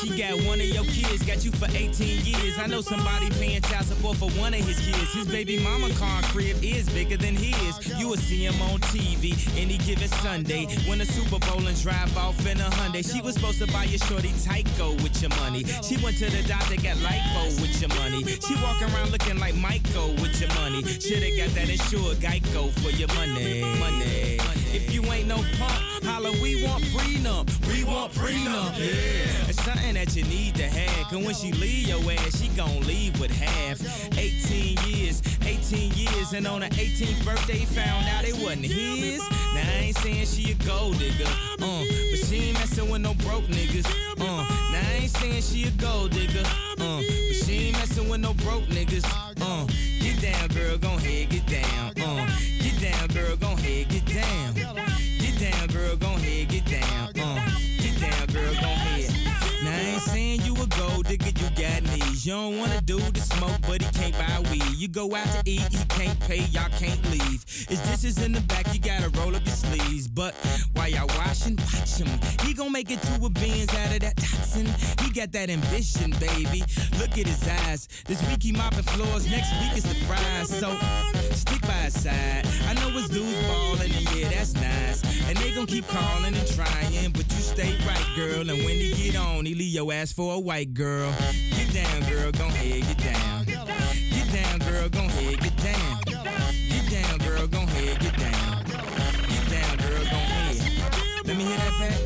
S17: She got one of your kids, got you for 18 years. I know somebody paying child support for one of his kids. His baby mama car crib is bigger than his. You will see him on TV any given Sunday. Win a Super Bowl and drive off in a Hyundai. She was supposed to buy your shorty Tyco with your money. She went to the doctor, got lipo with your money. She walk around looking like Michael with your money. Shoulda got that insured Geico for your money. Money. If you ain't no punk, holla, we want prenup. We want prenup. Yeah. It's something that you need to have. Cause when she leave your ass, she gon' leave with half. 18 years, 18 years, and on her 18th birthday, found out it wasn't his. Now I ain't saying she a gold digger, uh, but she ain't messing with no broke niggas, uh. Now I ain't saying she a gold digger, uh, but she ain't messing with no broke niggas, uh. Get down, girl, gon' head, get down, uh. Get down, girl, gon' head, get down. Get down, girl, gon' head, digger, you got knees. You don't wanna do the smoke, but he can't buy weed. You go out to eat, he can't pay, y'all can't leave. His dishes in the back, you gotta roll up your sleeves. But while y'all washing, watch him. He gon' make it to a beans out of that Datsun. He got that ambition, baby. Look at his eyes. This week he mopping floors, next week is the fries. So stick by his side. I know his dudes ballin', and yeah, that's nice. And they gon' keep calling and trying, but you stay right, girl. And when he get on, he leave your ass for a white girl. Get down, girl, gon' head, get down. Get down, girl, gon' head, get down. Get down, girl, gon' head, get down. Get down, girl, gon' head. Let me hear that, Pat.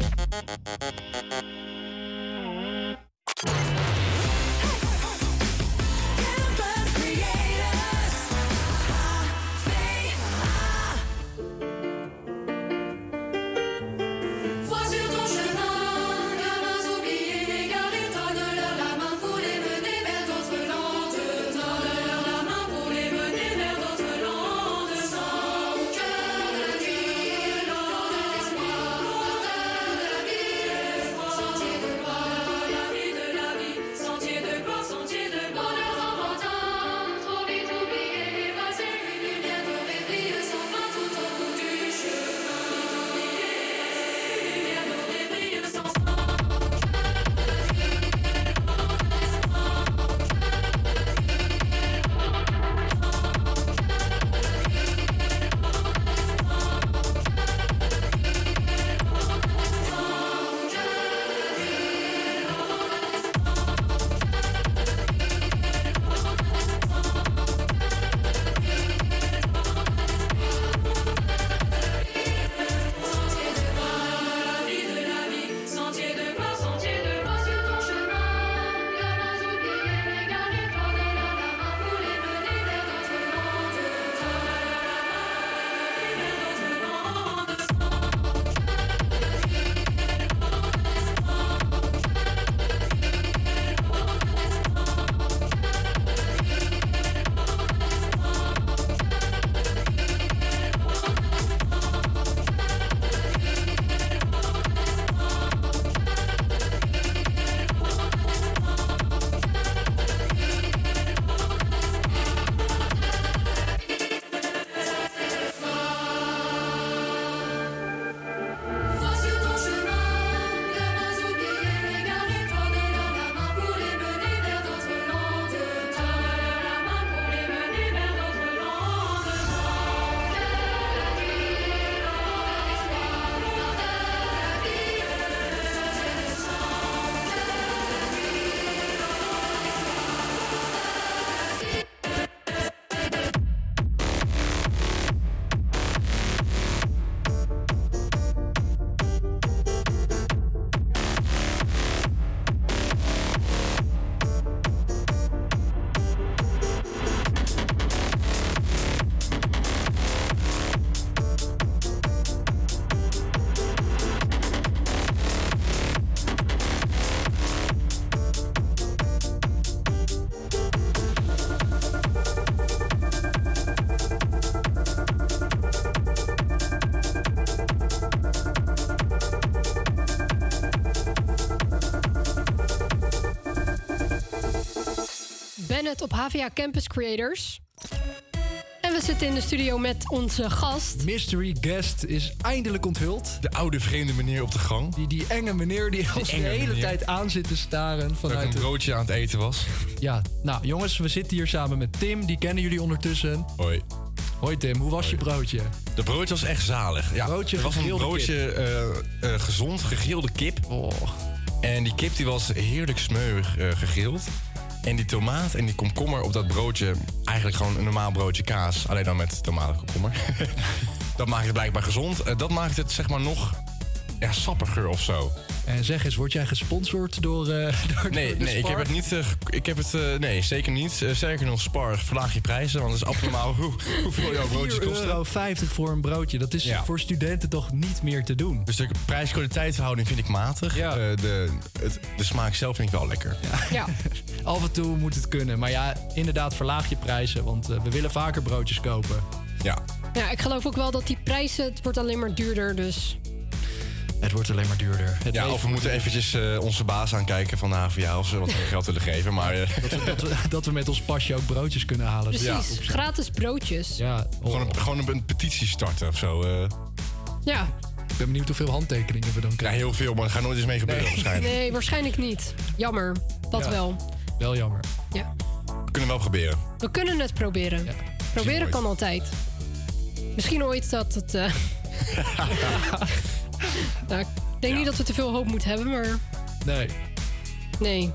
S5: HVA Campus Creators. En we zitten in de studio met onze gast.
S6: Mystery guest is eindelijk onthuld.
S18: De oude vreemde meneer op de gang.
S6: Die, die enge meneer die ons de hele
S18: meneer.
S6: tijd aan zit te staren.
S18: Dat
S6: Vanuit
S18: een
S6: de-
S18: broodje aan het eten was.
S6: Ja, nou jongens, we zitten hier samen met Tim. Die kennen jullie ondertussen.
S18: Hoi.
S6: Hoi Tim, hoe was je broodje?
S18: De broodje was echt zalig. Ja,
S6: Broodje
S18: het was een
S6: gegrilde
S18: broodje eh, eh, gezond gegrilde kip. En die kip die was heerlijk smeuig eh, gegrild. En die tomaat en die komkommer op dat broodje... eigenlijk gewoon een normaal broodje kaas. Alleen dan met tomaat en komkommer. dat maakt het blijkbaar gezond. Eh, dat maakt het zeg maar nog ja, sappiger of zo.
S6: En zeg eens, word jij gesponsord door, eh door
S18: Nee,
S6: door
S18: nee ik heb het niet. eh, ik heb het, eh, nee, zeker niet. Eh, sterker nog, Spar, verlaag je prijzen. Want het is abnormaal hoe, hoeveel jouw broodjes
S6: 4,50
S18: kosten.
S6: euro voor een broodje. Dat is
S18: Ja.
S6: voor studenten toch niet meer te doen.
S18: Dus de prijs-kwaliteitsverhouding vind ik matig. Eh, de, het, de smaak zelf vind ik wel lekker.
S5: Ja.
S6: Af en toe moet het kunnen. Maar ja, inderdaad, verlaag je prijzen. Want eh, we willen vaker broodjes kopen.
S18: Ja.
S5: Ja, ik geloof ook wel dat die prijzen, het wordt alleen maar duurder, dus...
S6: Het wordt alleen maar duurder. Het
S18: Ja, of we moeten eventjes eh, onze baas aankijken van de HVA of ze wat meer geld willen geven. Maar eh,
S6: dat, we, dat, we, dat we met ons pasje ook broodjes kunnen halen.
S5: Precies, gratis broodjes.
S6: Ja,
S18: gewoon, een, gewoon een, een petitie starten of zo. eh.
S5: Ja.
S6: Ik ben benieuwd hoeveel handtekeningen we dan
S18: ja,
S6: krijgen.
S18: heel veel, maar er gaat nooit eens mee gebeuren waarschijnlijk.
S5: Nee, waarschijnlijk niet. Jammer. Dat
S6: Ja.
S5: wel.
S6: Wel jammer.
S5: Ja.
S18: We kunnen wel proberen.
S5: We kunnen het proberen. Proberen
S18: ooit.
S5: kan altijd. Misschien ooit dat het... nou, ik denk niet dat we te veel hoop moeten hebben, maar
S6: Nee.
S5: nee.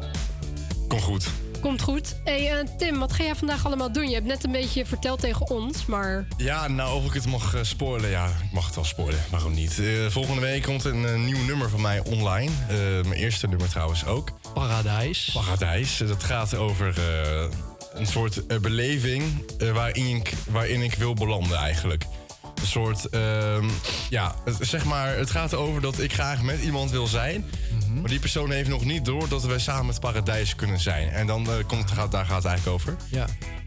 S18: Kom goed.
S5: Komt goed. hey, eh, Tim, wat ga jij vandaag allemaal doen? Je hebt net een beetje verteld tegen ons, maar...
S18: Ja, nou, of ik het mag eh, spoilen. Ja, ik mag het wel spoilen. Waarom niet? Eh, volgende week komt een nieuw nummer van mij online. Eh, mijn eerste nummer trouwens ook.
S6: Paradijs.
S18: Paradijs. Dat gaat over eh, een soort beleving waarin, ik, waarin ik wil belanden eigenlijk. Een soort, ehm, ja, zeg maar, het gaat over dat ik graag met iemand wil zijn. Maar die persoon heeft nog niet door dat wij samen het paradijs kunnen zijn. En dan eh, komt, gaat, daar gaat het eigenlijk over.
S6: Ja.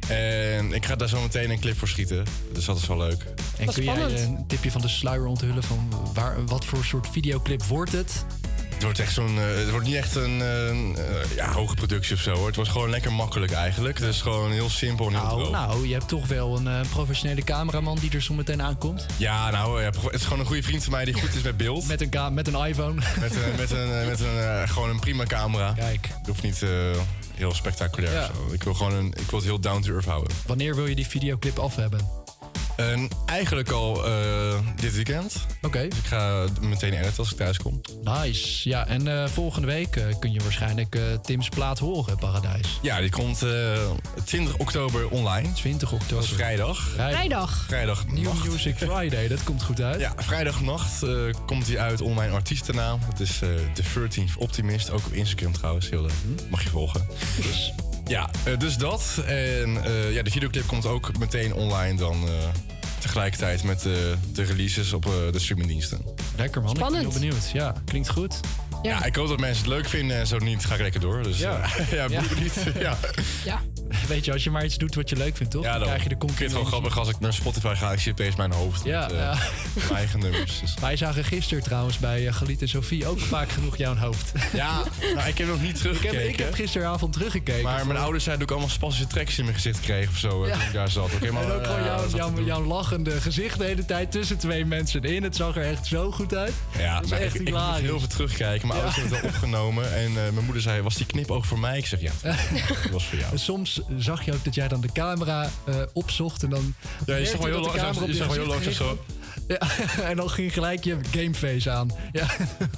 S18: En ik ga daar zo meteen een clip voor schieten. Dus dat is wel leuk.
S6: En kun jij een tipje van de sluier onthullen van waar, wat voor soort videoclip wordt het?
S18: Het wordt echt zo'n. eh, het wordt niet echt een eh, ja, hoge productie of zo hoor. Het wordt gewoon lekker makkelijk eigenlijk. Het is gewoon heel simpel en heel
S6: Nou,
S18: droog.
S6: nou, je hebt toch wel een eh, professionele cameraman die er zo meteen aankomt.
S18: Ja, nou, ja, het is gewoon een goede vriend van mij die goed is met beeld.
S6: Met een, met een iPhone.
S18: Met, een- met, een, met een, gewoon een prima camera.
S6: Kijk.
S18: Het hoeft niet heel spectaculair
S6: Ja.
S18: of zo. Ik wil gewoon een, ik wil het heel down to earth houden.
S6: Wanneer wil je die videoclip af hebben?
S18: En eigenlijk al eh, dit weekend.
S6: Oké.
S18: Dus ik ga meteen editen als ik thuis kom.
S6: Nice. Ja, en eh, volgende week eh, kun je waarschijnlijk eh, Tim's plaat horen, Paradijs.
S18: Ja, die komt eh 20 oktober online.
S6: 20 oktober.
S18: Dat is vrijdag.
S5: Vrijdag.
S18: Vrijdag
S6: New Music Friday, dat komt goed uit.
S18: Ja, vrijdagnacht eh, komt hij uit onder mijn artiestennaam. Het is eh The 13th Optimist. Ook op Instagram trouwens. Heel leuk. Mag je volgen. Dus, ja, eh, dus dat. En eh, ja, de videoclip komt ook meteen online dan eh, tegelijkertijd met de releases op eh, de streamingdiensten.
S6: Lekker man, ik ben heel benieuwd. Ja, klinkt goed.
S18: Ja. ik hoop dat mensen het leuk vinden en zo niet ga ik lekker door. Dus
S6: Ja.
S18: ja, ja,
S6: Ja.
S18: niet. Ja.
S5: Ja.
S6: Weet je, als je maar iets doet wat je leuk vindt, toch?
S18: Ja,
S6: dan
S18: dan
S6: krijg je de
S18: Ik vind het wel
S6: continu
S18: grappig als ik naar Spotify ga. Ik zie opeens mijn hoofd
S6: Ja,
S18: met eh,
S6: ja.
S18: mijn eigen nummers. Dus.
S6: Wij zagen gisteren trouwens bij uh, Galit en Sophie ook vaak genoeg jouw hoofd.
S18: Ja, nou, ik heb nog niet
S6: ik,
S18: teruggekeken.
S6: heb, ik heb gisteravond teruggekeken.
S18: Maar mijn ouders zeiden ik allemaal spastische tracks in mijn gezicht kreeg of zo.
S6: Ja.
S18: Toen ik daar zat. Oké, maar,
S6: en ook gewoon jouw, lachende gezicht de hele tijd tussen twee mensen in. Het zag er echt zo goed uit.
S18: Ja,
S6: dat is echt
S18: ik, ik moet heel veel terugkijken. Mijn
S6: Ja.
S18: ouders hebben het wel opgenomen. En eh, mijn moeder zei, was die knipoog voor mij? Ik zeg, ja, dat was voor jou.
S6: En soms zag je ook dat jij dan de camera eh, opzocht en dan...
S18: Ja, je zag wel heel
S6: dat
S18: je zag wel heel langzaam
S6: was. Ja, en dan ging gelijk je gameface aan. Ja,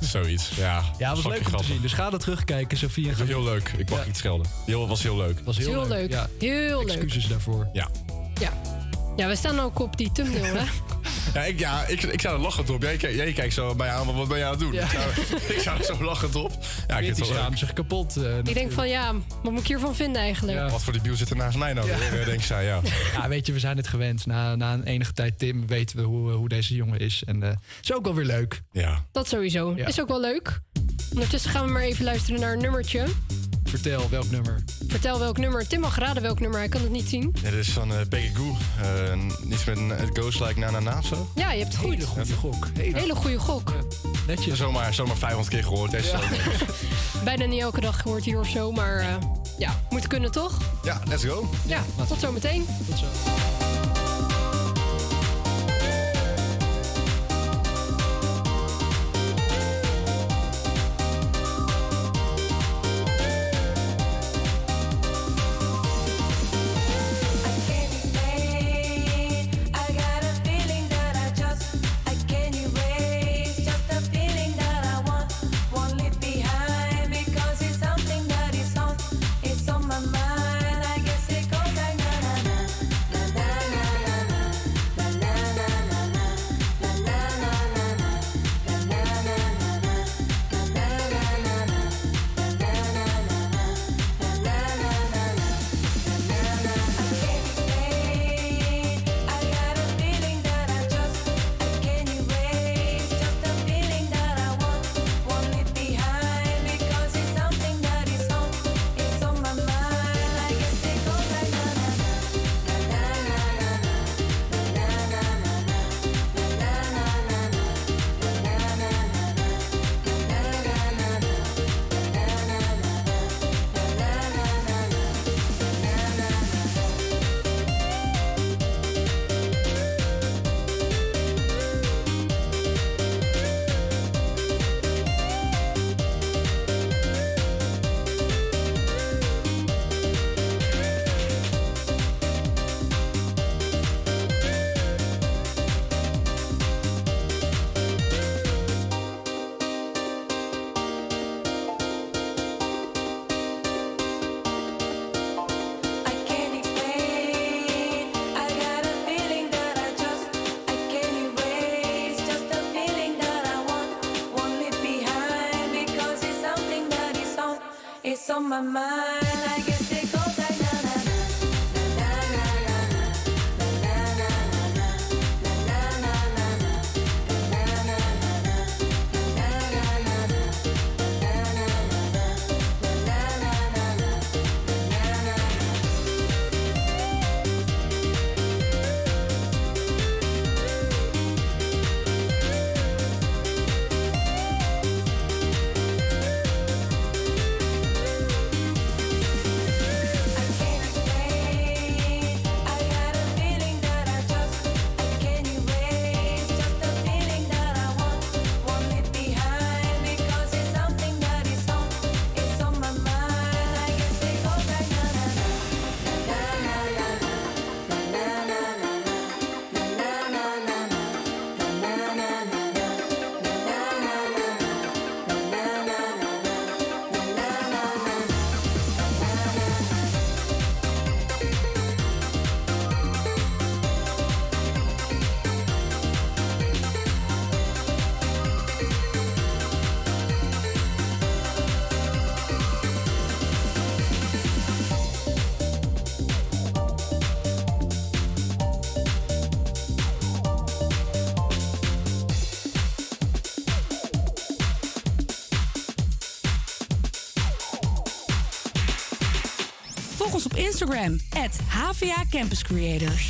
S18: Zoiets, ja.
S6: ja was leuk om te zien. Dus ga dat terugkijken,
S18: Dat was heel leuk. Ik mag
S6: Ja.
S18: niet schelden. Heel, was heel leuk.
S6: was heel,
S5: Heel leuk.
S6: Ja.
S5: Heel leuk.
S6: Excuses daarvoor.
S18: Ja.
S5: Ja. Ja, we staan ook op die thumbnail, hè?
S18: Ja, ik, ja, ik, ik sta er lachend op. Jij, jij, jij kijkt zo bij aan, wat ben jij aan het doen?
S6: Ja.
S18: Ik, sta er zo lachend op. Ja, ik
S6: die schaamt zich kapot. eh,
S5: Ik denk van, ja, wat moet ik hiervan vinden eigenlijk?
S18: Wat voor die biel zit er naast mij nou
S6: Ja.
S18: weer? eh, Denk zij, ja.
S6: Ja, weet je, we zijn het gewend. Na, na een enige tijd Tim weten we hoe, eh, hoe deze jongen is. En eh is ook wel weer leuk.
S18: Ja.
S5: Dat sowieso.
S6: Ja.
S5: Is ook wel leuk. Ondertussen gaan we maar even luisteren naar een nummertje.
S6: Vertel, welk nummer?
S5: Vertel welk nummer. Tim mag raden welk nummer. Hij kan het niet zien.
S18: Ja, dit is van uh, Becky Goo. Eh, niets met een It Goes Like Na Na Na of zo.
S5: Ja, je hebt het goed.
S6: Hele goede gok.
S5: Hele goede gok.
S6: Netjes.
S18: Zomaar, zomaar 500 keer gehoord.
S6: Ja.
S5: Bijna niet elke dag gehoord hier of zo, maar eh, ja, moet kunnen toch?
S18: ja, let's go.
S5: Ja, tot zometeen.
S6: Tot zo.
S9: Op Instagram, at HVA Campus Creators.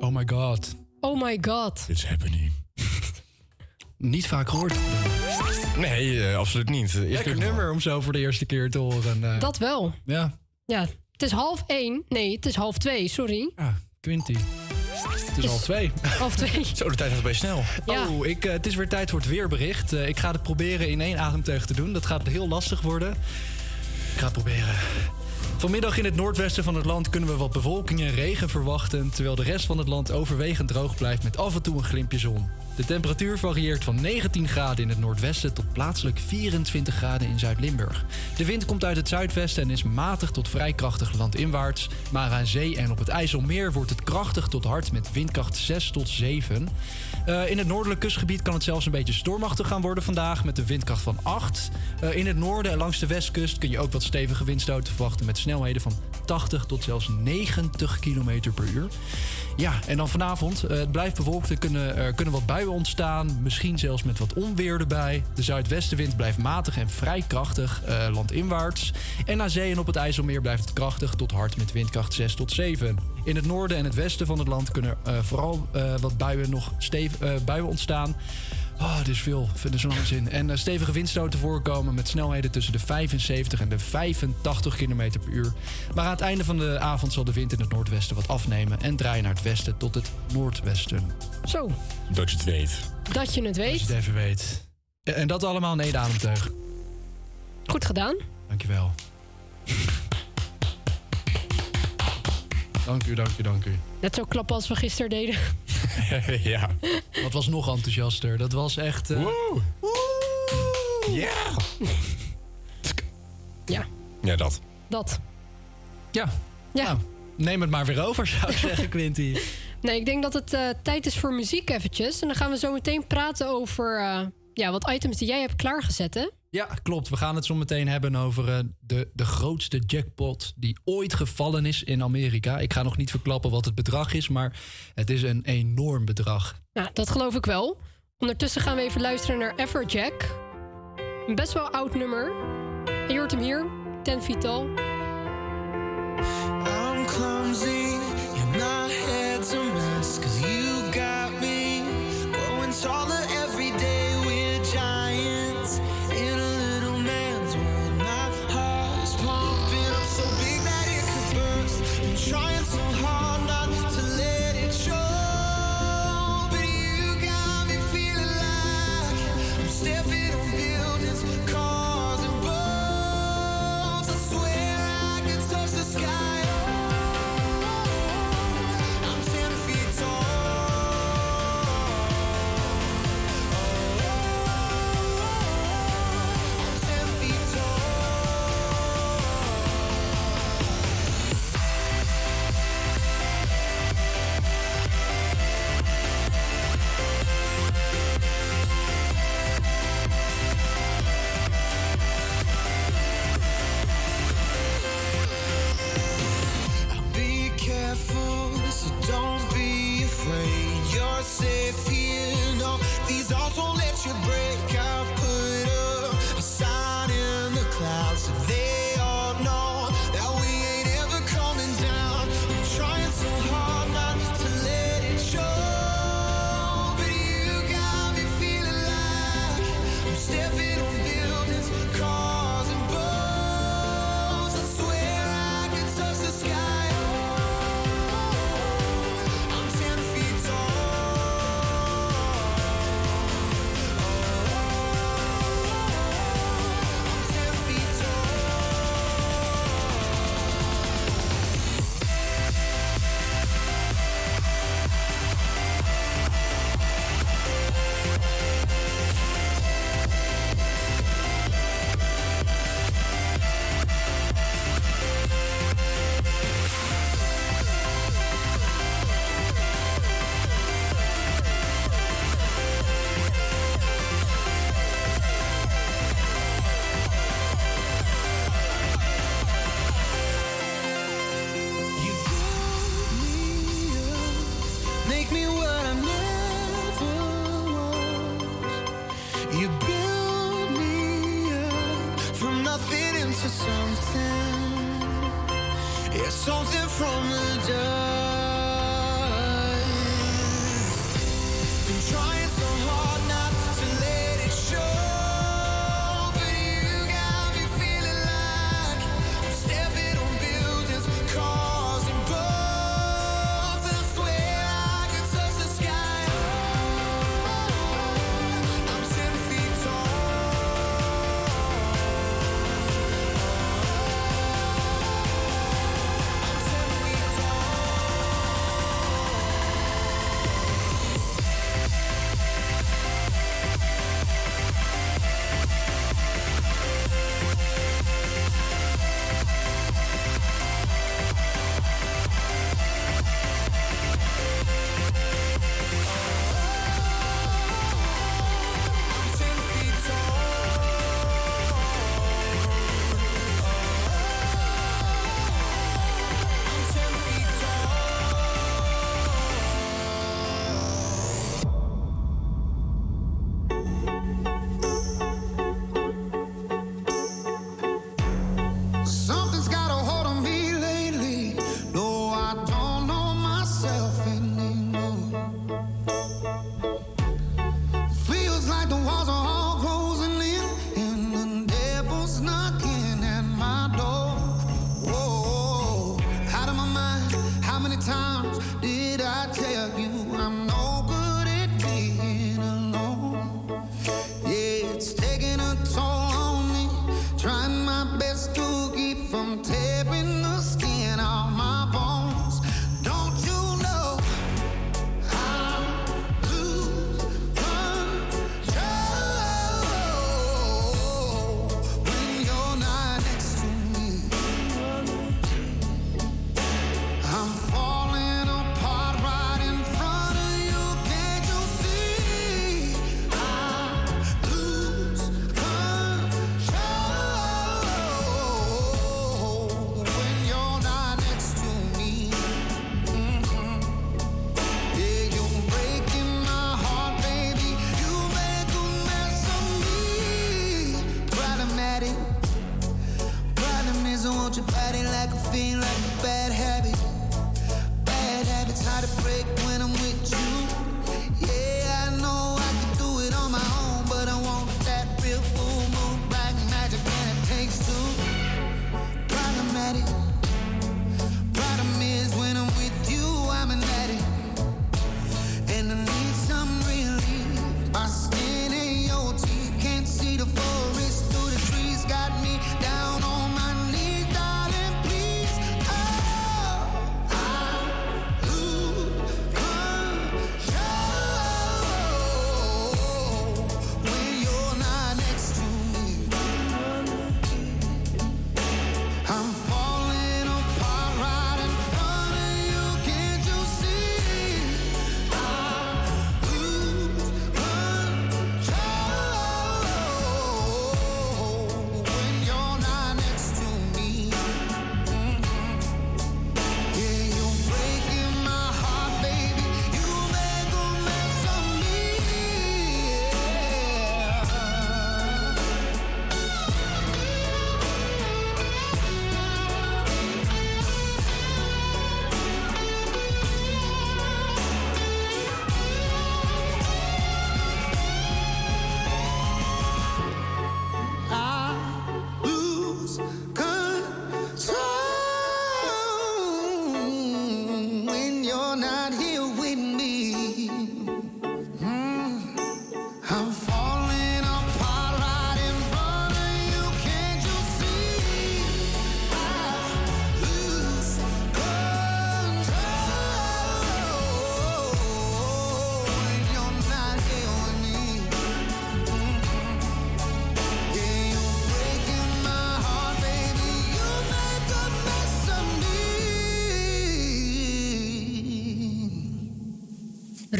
S19: Oh my god. Oh my god. It's happening.
S6: Niet vaak gehoord.
S18: Nee, eh, absoluut niet. Eerst
S6: Lekker nummer om zo voor de eerste keer te horen. eh.
S5: Dat wel.
S6: Ja,
S5: Ja, het is half één. Nee, het is half twee, sorry.
S6: Quinty. Het is half twee.
S5: Half twee.
S18: Zo, de tijd gaat bij snel.
S5: Ja.
S6: Oh, ik, eh, het is weer tijd voor het weerbericht. Ik ga het proberen in één ademteug te doen. Dat gaat heel lastig worden. Ik ga het proberen. Vanmiddag in het noordwesten van het land kunnen we wat bewolking en regen verwachten, terwijl de rest van het land overwegend droog blijft met af en toe een glimpje zon. De temperatuur varieert van 19 graden in het noordwesten tot plaatselijk 24 graden in Zuid-Limburg. De wind komt uit het zuidwesten en is matig tot vrij krachtig landinwaarts, maar aan zee en op het IJsselmeer wordt het krachtig tot hard met windkracht 6 tot 7. Eh, in het noordelijk kustgebied kan het zelfs een beetje stormachtig gaan worden vandaag met een windkracht van 8. Eh, in het noorden en langs de westkust kun je ook wat stevige windstoten verwachten met snelheden van 80 tot zelfs 90 km per uur. Ja, en dan vanavond. eh, het blijft bewolkt. Er kunnen, kunnen wat buien ontstaan. Misschien zelfs met wat onweer erbij. De zuidwestenwind blijft matig en vrij krachtig eh, landinwaarts. En naar zee en op het IJsselmeer blijft het krachtig tot hard met windkracht 6 tot 7. In het noorden en het westen van het land kunnen eh, vooral wat buien nog stev- eh, buien ontstaan. Oh, dit is veel. Vind er zo'n zin. En eh, stevige windstoten voorkomen met snelheden tussen de 75 en de 85 km per uur. Maar aan het einde van de avond zal de wind in het noordwesten wat afnemen en draaien naar het westen tot het noordwesten.
S5: Zo,
S18: Dat je het weet.
S5: dat je het
S6: Als je
S5: weet.
S6: het even weet. En dat allemaal in één ademteug.
S5: Goed gedaan.
S6: Dankjewel. Dank u, dank u, dank u.
S5: Net zo klappen als we gisteren deden.
S18: ja.
S6: Wat was nog enthousiaster? Dat was echt... eh,
S18: Ja.
S5: Ja,
S18: Ja, dat.
S5: dat.
S6: Ja.
S5: Ja.
S6: Nou, neem het maar weer over, zou ik zeggen, Quinty.
S5: Nee, ik denk dat het eh, tijd is voor muziek eventjes. En dan gaan we zo meteen praten over eh, ja, wat items die jij hebt klaargezet, hè?
S6: Ja, klopt. We gaan het zo meteen hebben over eh, de, de grootste jackpot die ooit gevallen is in Amerika. Ik ga nog niet verklappen wat het bedrag is, maar het is een enorm bedrag.
S5: Nou, dat geloof ik wel. Ondertussen gaan we even luisteren naar Everjack. Een best wel oud nummer. En je hoort hem hier, Ten Feet Tall.
S9: I'm clumsy, my head's a mess. Cause you got me growing taller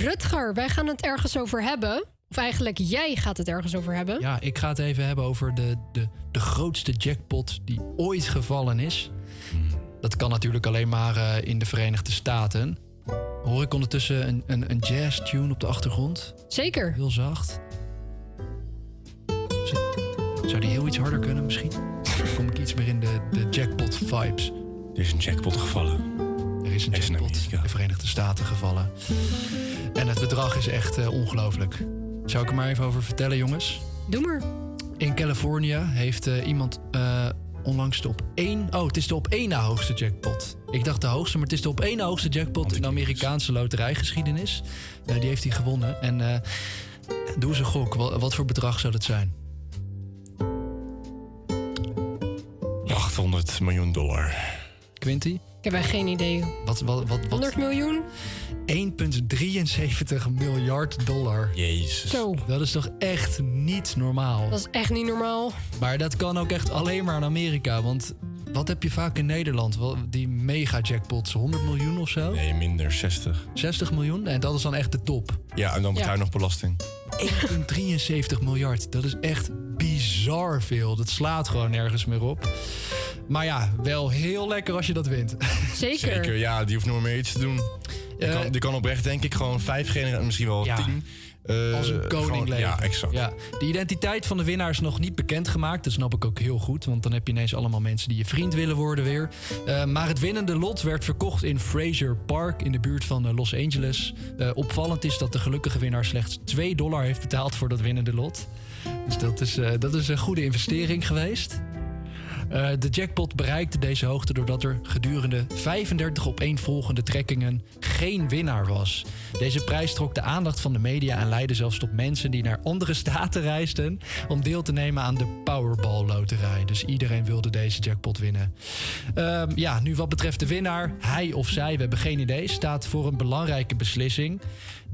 S5: Rutger, wij gaan het ergens over hebben. Of eigenlijk, jij gaat het ergens over hebben.
S6: Ja, ik ga het even hebben over de, de, de grootste jackpot die ooit gevallen is. Dat kan natuurlijk alleen maar eh, in de Verenigde Staten. Hoor ik ondertussen een, een, een jazz tune op de achtergrond?
S5: Zeker.
S6: Heel zacht. Zou die heel iets harder kunnen misschien? Dan kom ik iets meer in de, de jackpot vibes.
S18: Er is een jackpot gevallen.
S6: Is een jackpot in de Verenigde Staten gevallen. En het bedrag is echt eh, ongelooflijk. Zou ik er maar even over vertellen, jongens?
S5: Doe maar.
S6: In Californië heeft eh, iemand eh, onlangs de op één... Oh, het is de op één na hoogste jackpot. Ik dacht de hoogste, maar het is de op één na hoogste jackpot... in de Amerikaanse loterijgeschiedenis. Die heeft hij gewonnen. En eh, doe eens een gok. Wat, wat voor bedrag zou dat zijn?
S18: 800 miljoen dollar.
S6: Quinty?
S5: Ik heb echt geen idee.
S6: Wat, wat, wat, wat?
S5: 100 miljoen?
S6: 1,73 miljard dollar.
S18: Jezus.
S5: Zo.
S6: Dat is toch echt niet normaal?
S5: Dat is echt niet normaal.
S6: Maar dat kan ook echt alleen maar in Amerika. Want wat heb je vaak in Nederland? Wel, Die mega jackpots, 100 miljoen of zo?
S18: Nee, minder, 60.
S6: 60 miljoen? En dat is dan echt de top.
S18: Ja, en dan betaal je
S6: Ja.
S18: nog belasting.
S6: 1,73 miljard. Dat is echt bizar veel. Dat slaat gewoon nergens meer op. Maar ja, wel heel lekker als je dat wint.
S5: Zeker.
S18: Zeker, ja, die hoeft nog maar meer iets te doen. Die,
S6: Eh,
S18: kan, die kan oprecht, denk ik, gewoon vijf generaties, misschien wel
S6: Ja.
S18: tien. Eh,
S6: Als een koning
S18: gewoon-
S6: leven.
S18: Ja, exact.
S6: Ja. De identiteit van de winnaar is nog niet bekendgemaakt. Dat snap ik ook heel goed. Want dan heb je ineens allemaal mensen die je vriend willen worden weer. Eh, maar het winnende lot werd verkocht in Fraser Park in de buurt van eh, Los Angeles. Opvallend is dat de gelukkige winnaar slechts 2 dollar heeft betaald voor dat winnende lot. Dus dat is, dat is een goede investering geweest. Eh, de jackpot bereikte deze hoogte doordat er gedurende 35 opeenvolgende trekkingen geen winnaar was. Deze prijs trok de aandacht van de media en leidde zelfs tot mensen die naar andere staten reisden om deel te nemen aan de Powerball-loterij. Dus iedereen wilde deze jackpot winnen. Ehm, ja, nu wat betreft de winnaar, hij of zij, we hebben geen idee, staat voor een belangrijke beslissing.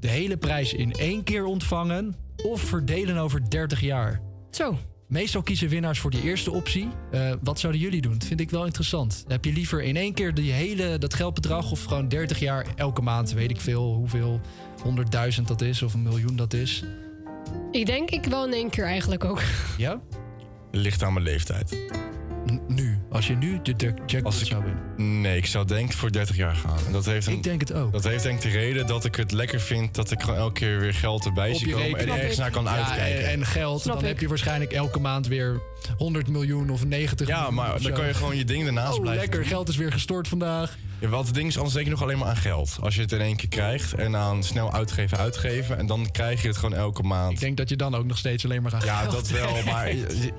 S6: De hele prijs in één keer ontvangen of verdelen over 30 jaar.
S5: Zo.
S6: Meestal kiezen winnaars voor die eerste optie. Eh, wat zouden jullie doen? Dat vind ik wel interessant. Heb je liever in één keer die hele, dat geldbedrag of gewoon 30 jaar elke maand, weet ik veel, hoeveel, 100.000 dat is of een miljoen dat is?
S5: Ik denk ik wel in één keer eigenlijk ook.
S6: Ja?
S18: Ligt aan mijn leeftijd.
S6: nu, als je nu de jack- jackpot zou winnen.
S18: Nee, ik zou denk ik voor 30 jaar gaan. En dat heeft een,
S6: Ik denk het ook.
S18: Dat heeft denk ik de reden dat ik het lekker vind dat ik gewoon elke keer weer geld erbij
S6: Op
S18: zie
S6: je
S18: komen en
S6: rekening.
S18: ergens naar kan
S6: Ja,
S18: uitkijken.
S6: En, en geld,
S5: Snap
S6: dan
S5: ik.
S6: heb je waarschijnlijk elke maand weer 100 miljoen of 90
S18: Ja,
S6: miljoen.
S18: maar
S6: of
S18: dan kan je gewoon je ding ernaast
S6: Oh,
S18: blijven
S6: lekker,
S18: doen.
S6: geld is weer gestort vandaag.
S18: Ja, want het ding is, anders denk je nog alleen maar aan geld. Als je het in één keer krijgt en aan snel uitgeven, uitgeven. En dan krijg je het gewoon elke maand.
S6: Ik denk dat je dan ook nog steeds alleen maar aan
S18: Ja,
S6: geld
S18: dat wel. Maar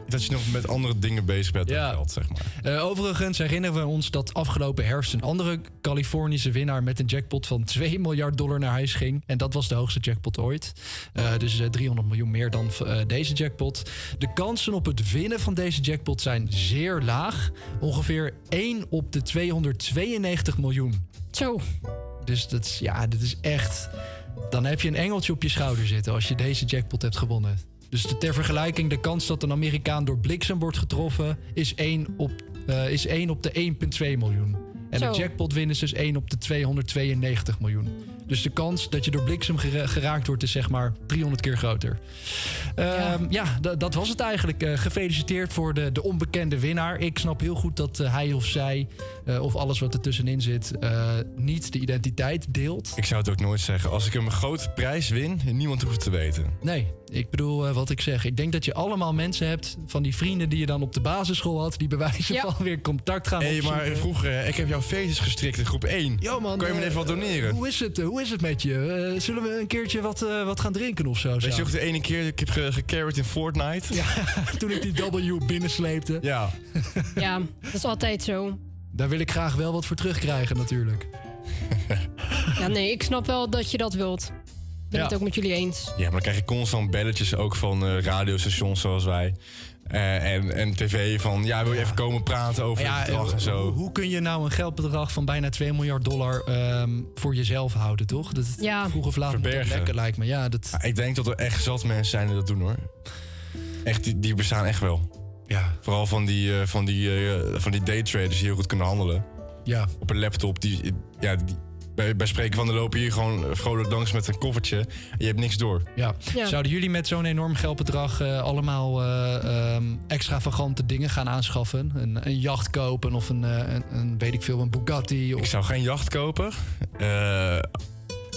S18: dat je nog met andere dingen bezig bent dan geld, zeg maar.
S6: Eh, overigens herinneren we ons dat afgelopen herfst een andere Californische winnaar met een jackpot van 2 miljard dollar naar huis ging. En dat was de hoogste jackpot ooit. Eh, dus eh, 300 miljoen meer dan eh, deze jackpot. De kansen op het winnen van deze jackpot zijn zeer laag. Ongeveer 1 op de 292 miljoen.
S5: Zo.
S6: Dus dat is, ja, dit is echt. Dan heb je een engeltje op je schouder zitten als je deze jackpot hebt gewonnen. Dus ter vergelijking, de kans dat een Amerikaan door bliksem wordt getroffen is 1 op, eh, is 1 op de 1,2 miljoen. En
S5: Zo.
S6: de jackpot winnen is dus 1 op de 292 miljoen. Dus de kans dat je door bliksem gera- geraakt wordt is zeg maar 300 keer groter. Ehm, ja, da- dat was het eigenlijk. Eh, gefeliciteerd voor de, de onbekende winnaar. Ik snap heel goed dat eh, hij of zij, eh, of alles wat er tussenin zit, eh, niet de identiteit deelt.
S18: Ik zou het ook nooit zeggen. Als ik een grote prijs win, niemand hoeft het te weten.
S6: Nee, ik bedoel eh, wat ik zeg. Ik denk dat je allemaal mensen hebt van die vrienden die je dan op de basisschool had, die bij wijze
S5: Ja.
S6: van weer contact gaan
S18: Hé, maar
S6: opzoeken.
S18: vroeger, eh, ik heb jouw feestjes gestrikt in groep 1.
S6: Yo man,
S18: kan je me
S6: eh,
S18: even wat doneren?
S6: Hoe is het, hoe is het met je? Zullen we een keertje wat, wat gaan drinken of zo?
S18: Weet je ook de ene keer, ik heb ge- gecarried in Fortnite?
S6: Ja, toen ik die W binnensleepte.
S18: Ja.
S5: Ja, dat is altijd zo.
S6: Daar wil ik graag wel wat voor terugkrijgen natuurlijk.
S5: Ja, nee, ik snap wel dat je dat wilt. Ik ben
S18: Ja.
S5: het ook met jullie eens.
S18: Ja, maar dan krijg je constant belletjes ook van eh, radiostations zoals wij. Eh, en, en tv van, ja, wil je even komen praten over
S6: Maar
S18: het
S6: ja,
S18: bedrag en
S6: eh,
S18: zo.
S6: Hoe, hoe kun je nou een geldbedrag van bijna 2 miljard dollar ehm, voor jezelf houden, toch? Dat
S5: Ja.
S6: vroeg of laat
S18: Verbergen.
S6: lekker lijkt me. Ja, dat...
S18: Ja, ik denk dat er echt zat mensen zijn die dat doen hoor. Echt, die, die bestaan echt wel.
S6: Ja.
S18: Vooral van die, eh, van die, eh, van die daytraders die heel goed kunnen handelen.
S6: Ja.
S18: Op een laptop. Die, ja, die, bij, bij spreken van de lopen hier gewoon vrolijk langs met een koffertje. En je hebt niks door.
S6: Ja.
S5: Ja.
S6: Zouden jullie met zo'n enorm geldbedrag eh, allemaal eh, ehm, extravagante dingen gaan aanschaffen? Een, een jacht kopen of een, eh, een, een, weet ik veel, een Bugatti? Of...
S18: Ik zou geen jacht kopen. Eh,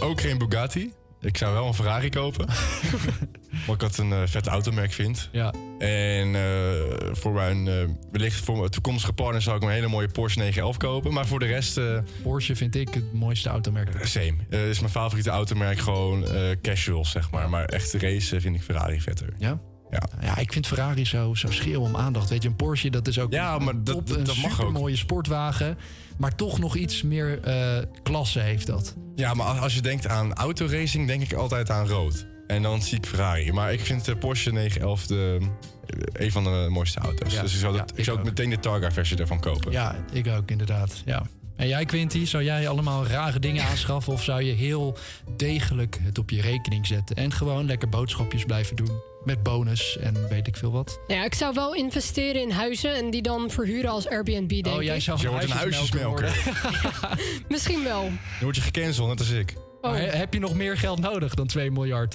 S18: ook geen Bugatti. Ik zou wel een Ferrari kopen. Omdat ik dat een eh, vet automerk vind.
S6: Ja.
S18: En eh, voor mijn, eh, wellicht voor mijn toekomstige partner zou ik een hele mooie Porsche 911 kopen. Maar voor de rest...
S6: Porsche vind ik het mooiste automerk.
S18: same. Is mijn favoriete automerk gewoon casual, zeg maar. Maar echt race vind ik Ferrari vetter.
S6: Ja?
S18: Ja.
S6: Ja, ik vind Ferrari zo, zo schreeuw om aandacht. Weet je, een Porsche, dat is ook
S18: Ja,
S6: een,
S18: maar
S6: een
S18: dat-
S6: top,
S18: dat-
S6: een
S18: dat mag ook.
S6: supermooie sportwagen. Maar toch nog iets meer eh, klasse heeft dat.
S18: Ja, maar als- je denkt aan autoracing, denk ik altijd aan rood. En dan zie ik Ferrari. Maar ik vind de Porsche 911 de, eh, een van de mooiste auto's.
S6: Ja,
S18: dus ik zou, dat, ik
S6: ik
S18: zou ook
S6: ook.
S18: meteen de Targa-versie ervan kopen.
S6: Ja, ik ook inderdaad. Ja. En jij, Quinty, zou jij allemaal rare dingen aanschaffen... of zou je heel degelijk het op je rekening zetten... en gewoon lekker boodschapjes blijven doen met bonus en weet ik veel wat?
S5: Nou ja, ik zou wel investeren in huizen en die dan verhuren als Airbnb, denk
S6: oh, jij
S5: ik.
S6: zou
S18: Je wordt een huisjesmelker.
S5: Misschien wel.
S18: Dan word je gecanceld, net als ik.
S5: Oh.
S6: Maar he- heb je nog meer geld nodig dan 2 miljard?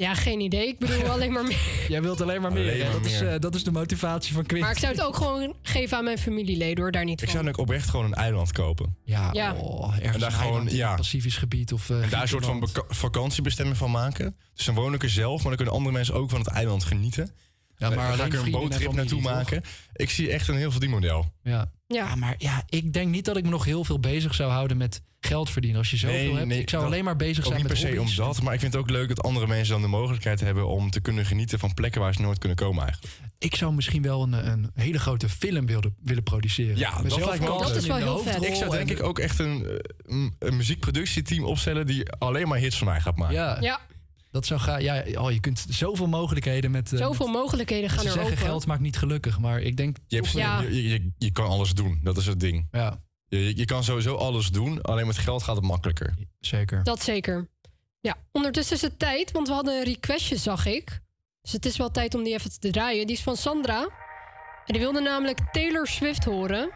S5: Ja, geen idee. Ik bedoel alleen maar meer.
S6: Jij wilt alleen maar meer.
S18: Alleen
S6: hè?
S18: maar
S6: dat, Is, eh, dat is de motivatie van Quinty.
S5: Maar ik zou het ook gewoon geven aan mijn familieleden, hoor. Daar niet
S18: Ik
S5: van.
S18: zou dan ook oprecht gewoon een eiland kopen.
S6: Ja,
S5: Ja.
S6: Oh, ergens
S18: En daar
S6: een
S18: gewoon, ja.
S6: het Pacifisch gebied of eh,
S18: En daar een soort van vakantiebestemming van maken. Dus dan woon ik er zelf, maar dan kunnen andere mensen ook van het eiland genieten.
S6: Ja, maar
S18: ga ik er een boottrip naartoe maken. Ik zie echt een heel verdienmodel.
S6: Ja.
S5: Ja.
S6: maar ja, ik denk niet dat ik me nog heel veel bezig zou houden met geld verdienen. Als je zoveel hebt, ik zou alleen maar bezig zijn
S18: niet
S6: met
S18: per se
S6: hobby's.
S18: om dat, maar ik vind het ook leuk dat andere mensen dan de mogelijkheid hebben om te kunnen genieten van plekken waar ze nooit kunnen komen eigenlijk.
S6: Ik zou misschien wel een, een hele grote film willen, willen produceren.
S18: Ja, dat lijkt me ook
S6: in de hoofdrol
S18: Ik zou denk
S6: en-
S18: ik ook echt een, eh, een, een muziekproductieteam opstellen die alleen maar hits van mij gaat maken.
S6: Ja.
S5: Ja.
S6: Dat zou gaan. Ja, oh, je kunt zoveel mogelijkheden met. eh,
S5: Zoveel
S6: met-
S5: mogelijkheden gaan
S6: Ze
S5: er
S6: zeggen
S5: open.
S6: geld maakt niet gelukkig, maar ik denk.
S18: Je, hebt,
S5: Ja.
S18: je, je, je kan alles doen, dat is het ding.
S6: Ja.
S18: Je, je kan sowieso alles doen, alleen met geld gaat het makkelijker.
S6: Zeker.
S5: Dat zeker. Ja, ondertussen is het tijd, want we hadden een requestje, zag ik. Dus het is wel tijd om die even te draaien. Die is van Sandra. En die wilde namelijk Taylor Swift horen.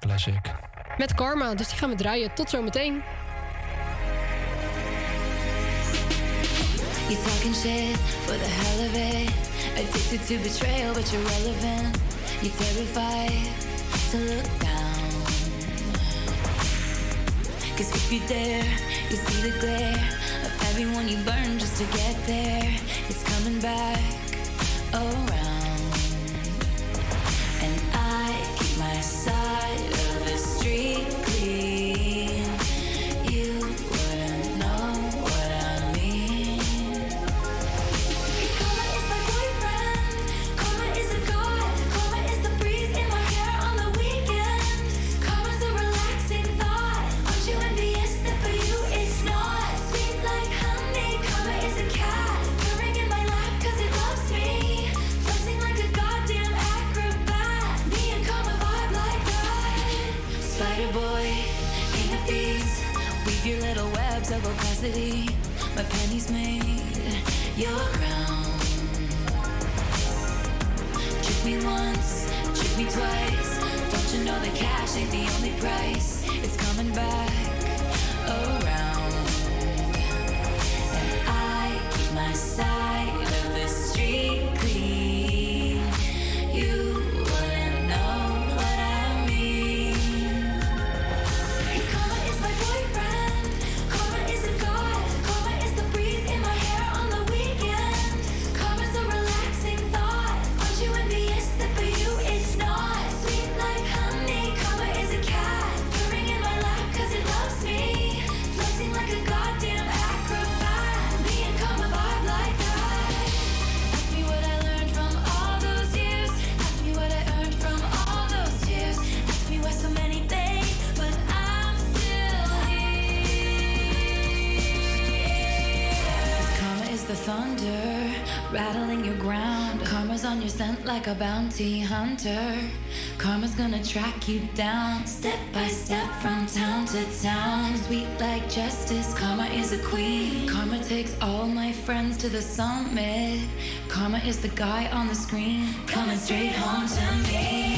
S6: Classic.
S5: Met Karma, dus die gaan we draaien. Tot zometeen.
S11: You talking shit for the hell of it. Addicted to betrayal, but you're relevant. You're terrified to look down. Cause if you dare, you see the glare of everyone you burn just to get there. It's coming back around. And I keep my side of the street opacity. My pennies made your crown. Trick me once, trick me twice. Don't you know that cash ain't the only price? It's coming back around. And I keep my side of the street clean. Scent like a bounty hunter. Karma's gonna track you down step by step from town to town. Sweet like justice, karma is a queen. Karma takes all my friends to the summit. Karma is the guy on the screen coming straight home to me.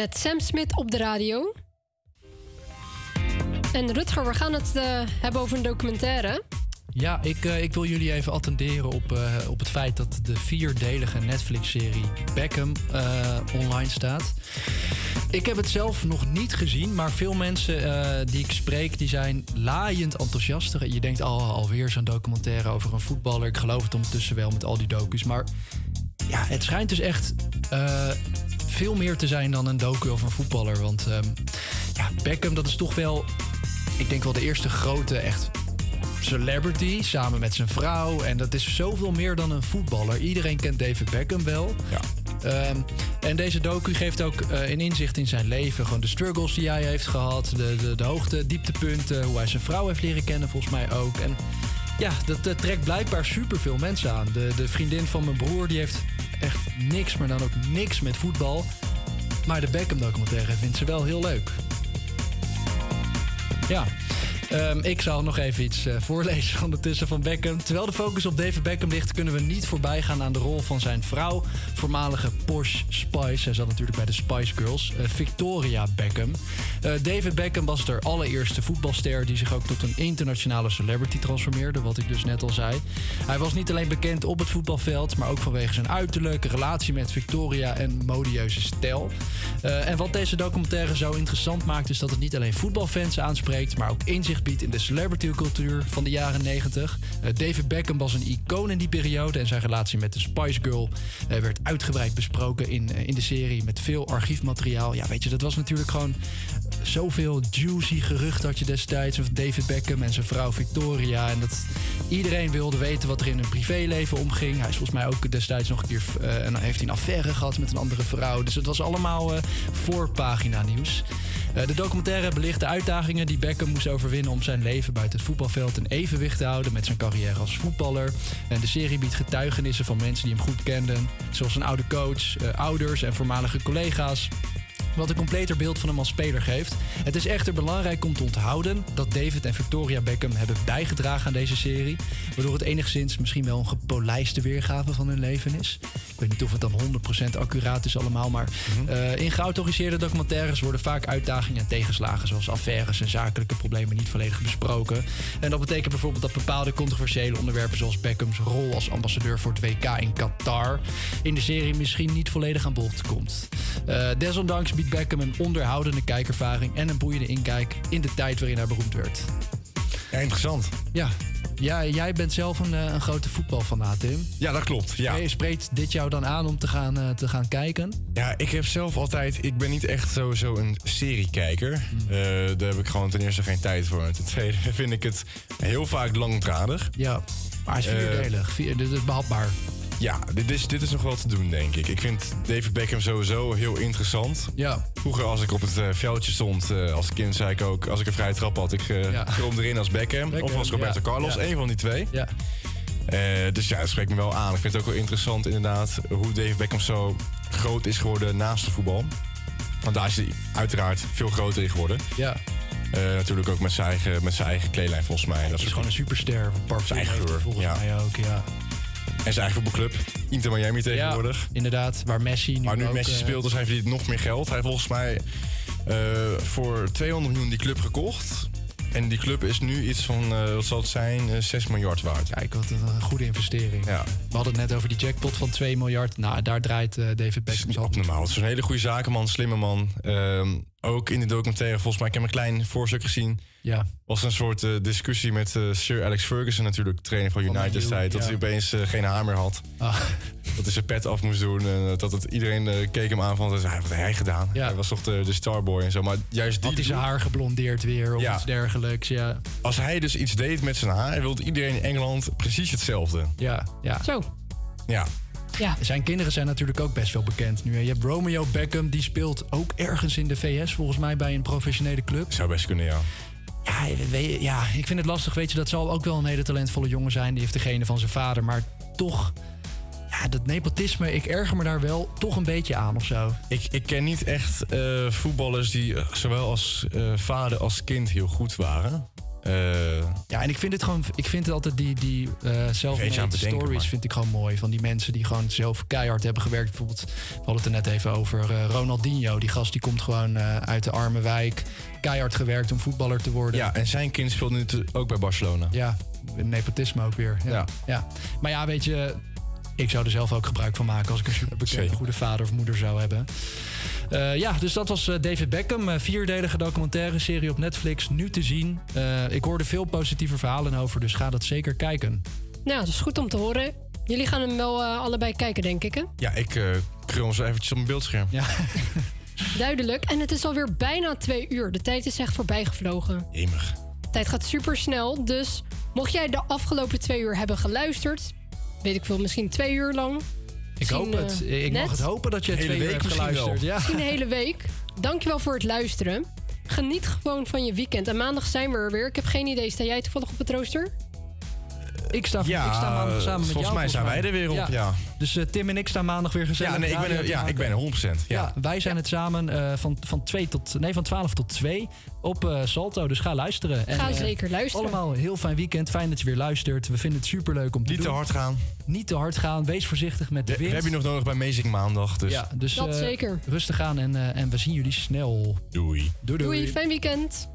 S5: Net Sam Smith op de radio. En Rutger, we gaan het eh, hebben over een documentaire.
S6: Ja, ik, eh, ik wil jullie even attenderen op, eh, op het feit dat de vierdelige Netflix-serie Beckham online staat. Ik heb het zelf nog niet gezien, maar veel mensen die ik spreek, die zijn laaiend enthousiast. Je denkt al alweer zo'n documentaire over een voetballer. Ik geloof het ondertussen wel met al die docus. Maar ja, het schijnt dus echt veel meer te zijn dan een docu over een voetballer. Want ehm, ja, Beckham, dat is toch wel, ik denk wel de eerste grote echt celebrity samen met zijn vrouw. En dat is zoveel meer dan een voetballer. Iedereen kent David Beckham wel.
S18: Ja.
S6: Ehm, en deze docu geeft ook eh, een inzicht in zijn leven. Gewoon de struggles die hij heeft gehad. De, de, de hoogte, dieptepunten. Hoe hij zijn vrouw heeft leren kennen volgens mij ook. En ja, dat trekt blijkbaar superveel mensen aan. De, de vriendin van mijn broer die heeft echt niks, maar dan ook niks met voetbal. Maar de Beckham documentaire vindt ze wel heel leuk. Ja. Ehm, ik zal nog even iets eh, voorlezen ondertussen van Beckham. Terwijl de focus op David Beckham ligt, kunnen we niet voorbij gaan aan de rol van zijn vrouw, voormalige Porsche Spice. Zij zat natuurlijk bij de Spice Girls, eh, Victoria Beckham. Eh, David Beckham was de allereerste voetbalster die zich ook tot een internationale celebrity transformeerde, wat ik dus net al zei. Hij was niet alleen bekend op het voetbalveld, maar ook vanwege zijn uiterlijk, relatie met Victoria en modieuze stijl. En wat deze documentaire zo interessant maakt, is dat het niet alleen voetbalfans aanspreekt, maar ook inzicht in de celebritycultuur van de jaren 90. Eh, David Beckham was een icoon in die periode en zijn relatie met de Spice Girl eh, werd uitgebreid besproken in, eh, in de serie met veel archiefmateriaal. Ja, weet je, dat was natuurlijk gewoon zoveel juicy gerucht had je destijds over David Beckham en zijn vrouw Victoria. En dat iedereen wilde weten wat er in hun privéleven omging. Hij is volgens mij ook destijds nog een keer eh, en heeft hij een affaire gehad met een andere vrouw. Dus het was allemaal eh, voorpagina nieuws. De documentaire belicht de uitdagingen die Beckham moest overwinnen om zijn leven buiten het voetbalveld in evenwicht te houden met zijn carrière als voetballer. En de serie biedt getuigenissen van mensen die hem goed kenden, zoals een oude coach, eh, ouders en voormalige collega's. Wat een completer beeld van hem als speler geeft. Het is echter belangrijk om te onthouden dat David en Victoria Beckham hebben bijgedragen aan deze serie. Waardoor het enigszins misschien wel een gepolijste weergave van hun leven is. Ik weet niet of het dan 100% accuraat is allemaal. Maar eh, in geautoriseerde documentaires worden vaak uitdagingen en tegenslagen. Zoals affaires en zakelijke problemen niet volledig besproken. En dat betekent bijvoorbeeld dat bepaalde controversiële onderwerpen. Zoals Beckhams rol als ambassadeur voor het WK in Qatar. In de serie misschien niet volledig aan bod komt. Eh, desondanks biedt Beckham een onderhoudende kijkervaring en een boeiende inkijk in de tijd waarin hij beroemd werd.
S18: Ja, interessant.
S6: Ja. ja, jij bent zelf een, eh, een grote voetbalfanaat, Tim.
S18: Ja, dat klopt. Ja.
S6: Spreekt- Spreekt dit jou dan aan om te gaan, eh, te gaan kijken?
S18: Ja, ik heb zelf altijd... Ik ben niet echt sowieso een seriekijker. Eh, daar heb ik gewoon ten eerste geen tijd voor. En ten tweede vind ik het heel vaak langdradig.
S6: Ja, maar het is vierdelig. Vier, dit is behapbaar.
S18: Ja, dit is, dit is nog wel te doen, denk ik. Ik vind David Beckham sowieso heel interessant.
S6: Ja.
S18: Vroeger als ik op het eh, veldje stond, eh, als kind zei ik ook... als ik een vrije trap had, ik eh
S6: Ja.
S18: krom erin als Beckham.
S6: Beckham,
S18: of als Roberto
S6: ja.
S18: Carlos,
S6: Ja.
S18: één van die twee.
S6: Ja.
S18: Eh, dus ja, dat spreekt me wel aan. Ik vind het ook wel interessant inderdaad... hoe David Beckham zo groot is geworden naast de voetbal. Want daar is hij uiteraard veel groter in geworden.
S6: Ja.
S18: Eh, natuurlijk ook met zijn eigen, met zijn eigen kleding volgens mij. Dat
S6: is gewoon een superster. Parfum
S18: Zijn eigen
S6: heeft hij
S18: geur,
S6: volgens
S18: ja.
S6: mij ook, ja.
S18: En zijn eigen voetbalclub, Inter Miami tegenwoordig.
S6: Inderdaad, waar Messi nu
S18: Maar nu
S6: ook,
S18: Messi
S6: eh,
S18: speelt, dus hij verdient nog meer geld. Hij heeft volgens mij eh, voor 200 miljoen die club gekocht. En die club is nu iets van, eh, wat zal het zijn, eh, 6 miljard waard.
S6: Kijk, wat een goede investering.
S18: Ja.
S6: We hadden het net over die jackpot van 2 miljard. Nou, daar draait eh, David Beckham zo
S18: Abnormaal. Het is een hele goede zakenman, slimme man. Ehm, ook in de documentaire, volgens mij, ik heb een klein voorstuk gezien.
S6: Ja.
S18: Was een soort eh, discussie met eh, Sir Alex Ferguson, natuurlijk trainer van United tijd. Dat
S6: ja.
S18: hij opeens eh, geen haar meer had.
S6: Ah.
S18: Dat hij zijn pet af moest doen. En dat het, iedereen eh, keek hem aan van, wat heeft hij gedaan? Hij was toch de, de starboy en zo. Maar juist die
S6: Had hij zijn haar geblondeerd weer of
S18: Ja.
S6: iets dergelijks. Ja,
S18: Als hij dus iets deed met zijn haar, wilde iedereen in Engeland precies hetzelfde.
S6: ja, ja.
S5: Zo.
S18: Ja.
S5: Ja.
S6: Zijn kinderen zijn natuurlijk ook best wel bekend nu. Je hebt Romeo Beckham, die speelt ook ergens in de VS, volgens mij bij een professionele club.
S18: Zou best kunnen, ja.
S6: Ja, ja, ik vind het lastig. Weet je, dat zal ook wel een hele talentvolle jongen zijn. Die heeft degene van zijn vader. Maar toch, ja, dat nepotisme, ik erger me daar wel toch een beetje aan of zo.
S18: Ik, ik ken niet echt eh, voetballers die eh, zowel als eh, vader als kind heel goed waren. Eh,
S6: Ja, en ik vind het gewoon, ik vind het altijd die, die eh
S18: het bedenken,
S6: stories
S18: maar.
S6: vind ik gewoon mooi. Van die mensen die gewoon zelf keihard hebben gewerkt. Bijvoorbeeld, we hadden het er net even over eh, Ronaldinho. Die gast die komt gewoon eh, uit de arme wijk. Keihard gewerkt om voetballer te worden.
S18: ja, en zijn kind speelt nu ook bij Barcelona.
S6: Ja, nepotisme ook weer. Ja.
S18: Ja.
S6: Ja. Maar ja, weet je, ik zou er zelf ook gebruik van maken als ik een superbekende goede vader of moeder zou hebben. Eh, ja, dus dat was eh, David Beckham. eh, vierdelige documentaire serie op Netflix, nu te zien. Eh, ik hoorde veel positieve verhalen over, dus ga dat zeker kijken.
S5: Nou, dat is goed om te horen. Jullie gaan hem wel allebei kijken, denk ik, hè?
S18: Ja, ik krul hem zo eventjes op mijn beeldscherm.
S6: Ja.
S5: Duidelijk. En het is alweer bijna twee uur. De tijd is echt voorbij gevlogen.
S18: Jemig.
S5: De tijd gaat super snel. Dus mocht jij de afgelopen twee uur hebben geluisterd... weet ik veel, misschien twee uur lang...
S6: Ik hoop het.
S5: eh,
S6: Ik
S5: net.
S6: mag het hopen dat je
S18: Hele
S6: twee uur
S18: week
S6: hebt
S18: misschien
S6: geluisterd. Ja.
S5: Misschien een hele week. Dankjewel voor het luisteren. Geniet gewoon van je weekend. En maandag zijn we er weer. Ik heb geen idee. Sta jij toevallig op het rooster?
S6: Ik sta,
S18: Ja,
S6: ik sta maandag samen met
S18: volgens
S6: jou.
S18: mij zijn wij er weer op, ja.
S6: Dus eh, Tim en ik staan maandag weer gezellig.
S18: Ja, nee, ik ben, er, ja, ik ben er 100%. Ja.
S6: Ja, wij zijn het samen eh, van, van, twee tot, nee, van 12 tot 2 op eh, Salto. Dus ga luisteren.
S5: Ga
S6: eh,
S5: zeker luisteren.
S6: Allemaal een heel fijn weekend. Fijn dat je weer luistert. We vinden het superleuk om te
S18: Niet
S6: doen.
S18: te hard gaan.
S6: Niet te hard gaan. Wees voorzichtig met de
S18: We, we
S6: wind.
S18: hebben je nog nodig bij Amazing Maandag. Dus
S6: Ja, dus
S5: Dat
S6: eh,
S5: zeker.
S6: rustig aan en, eh, en we zien jullie snel.
S18: doei.
S6: Doei doei.
S5: Doei, fijn weekend.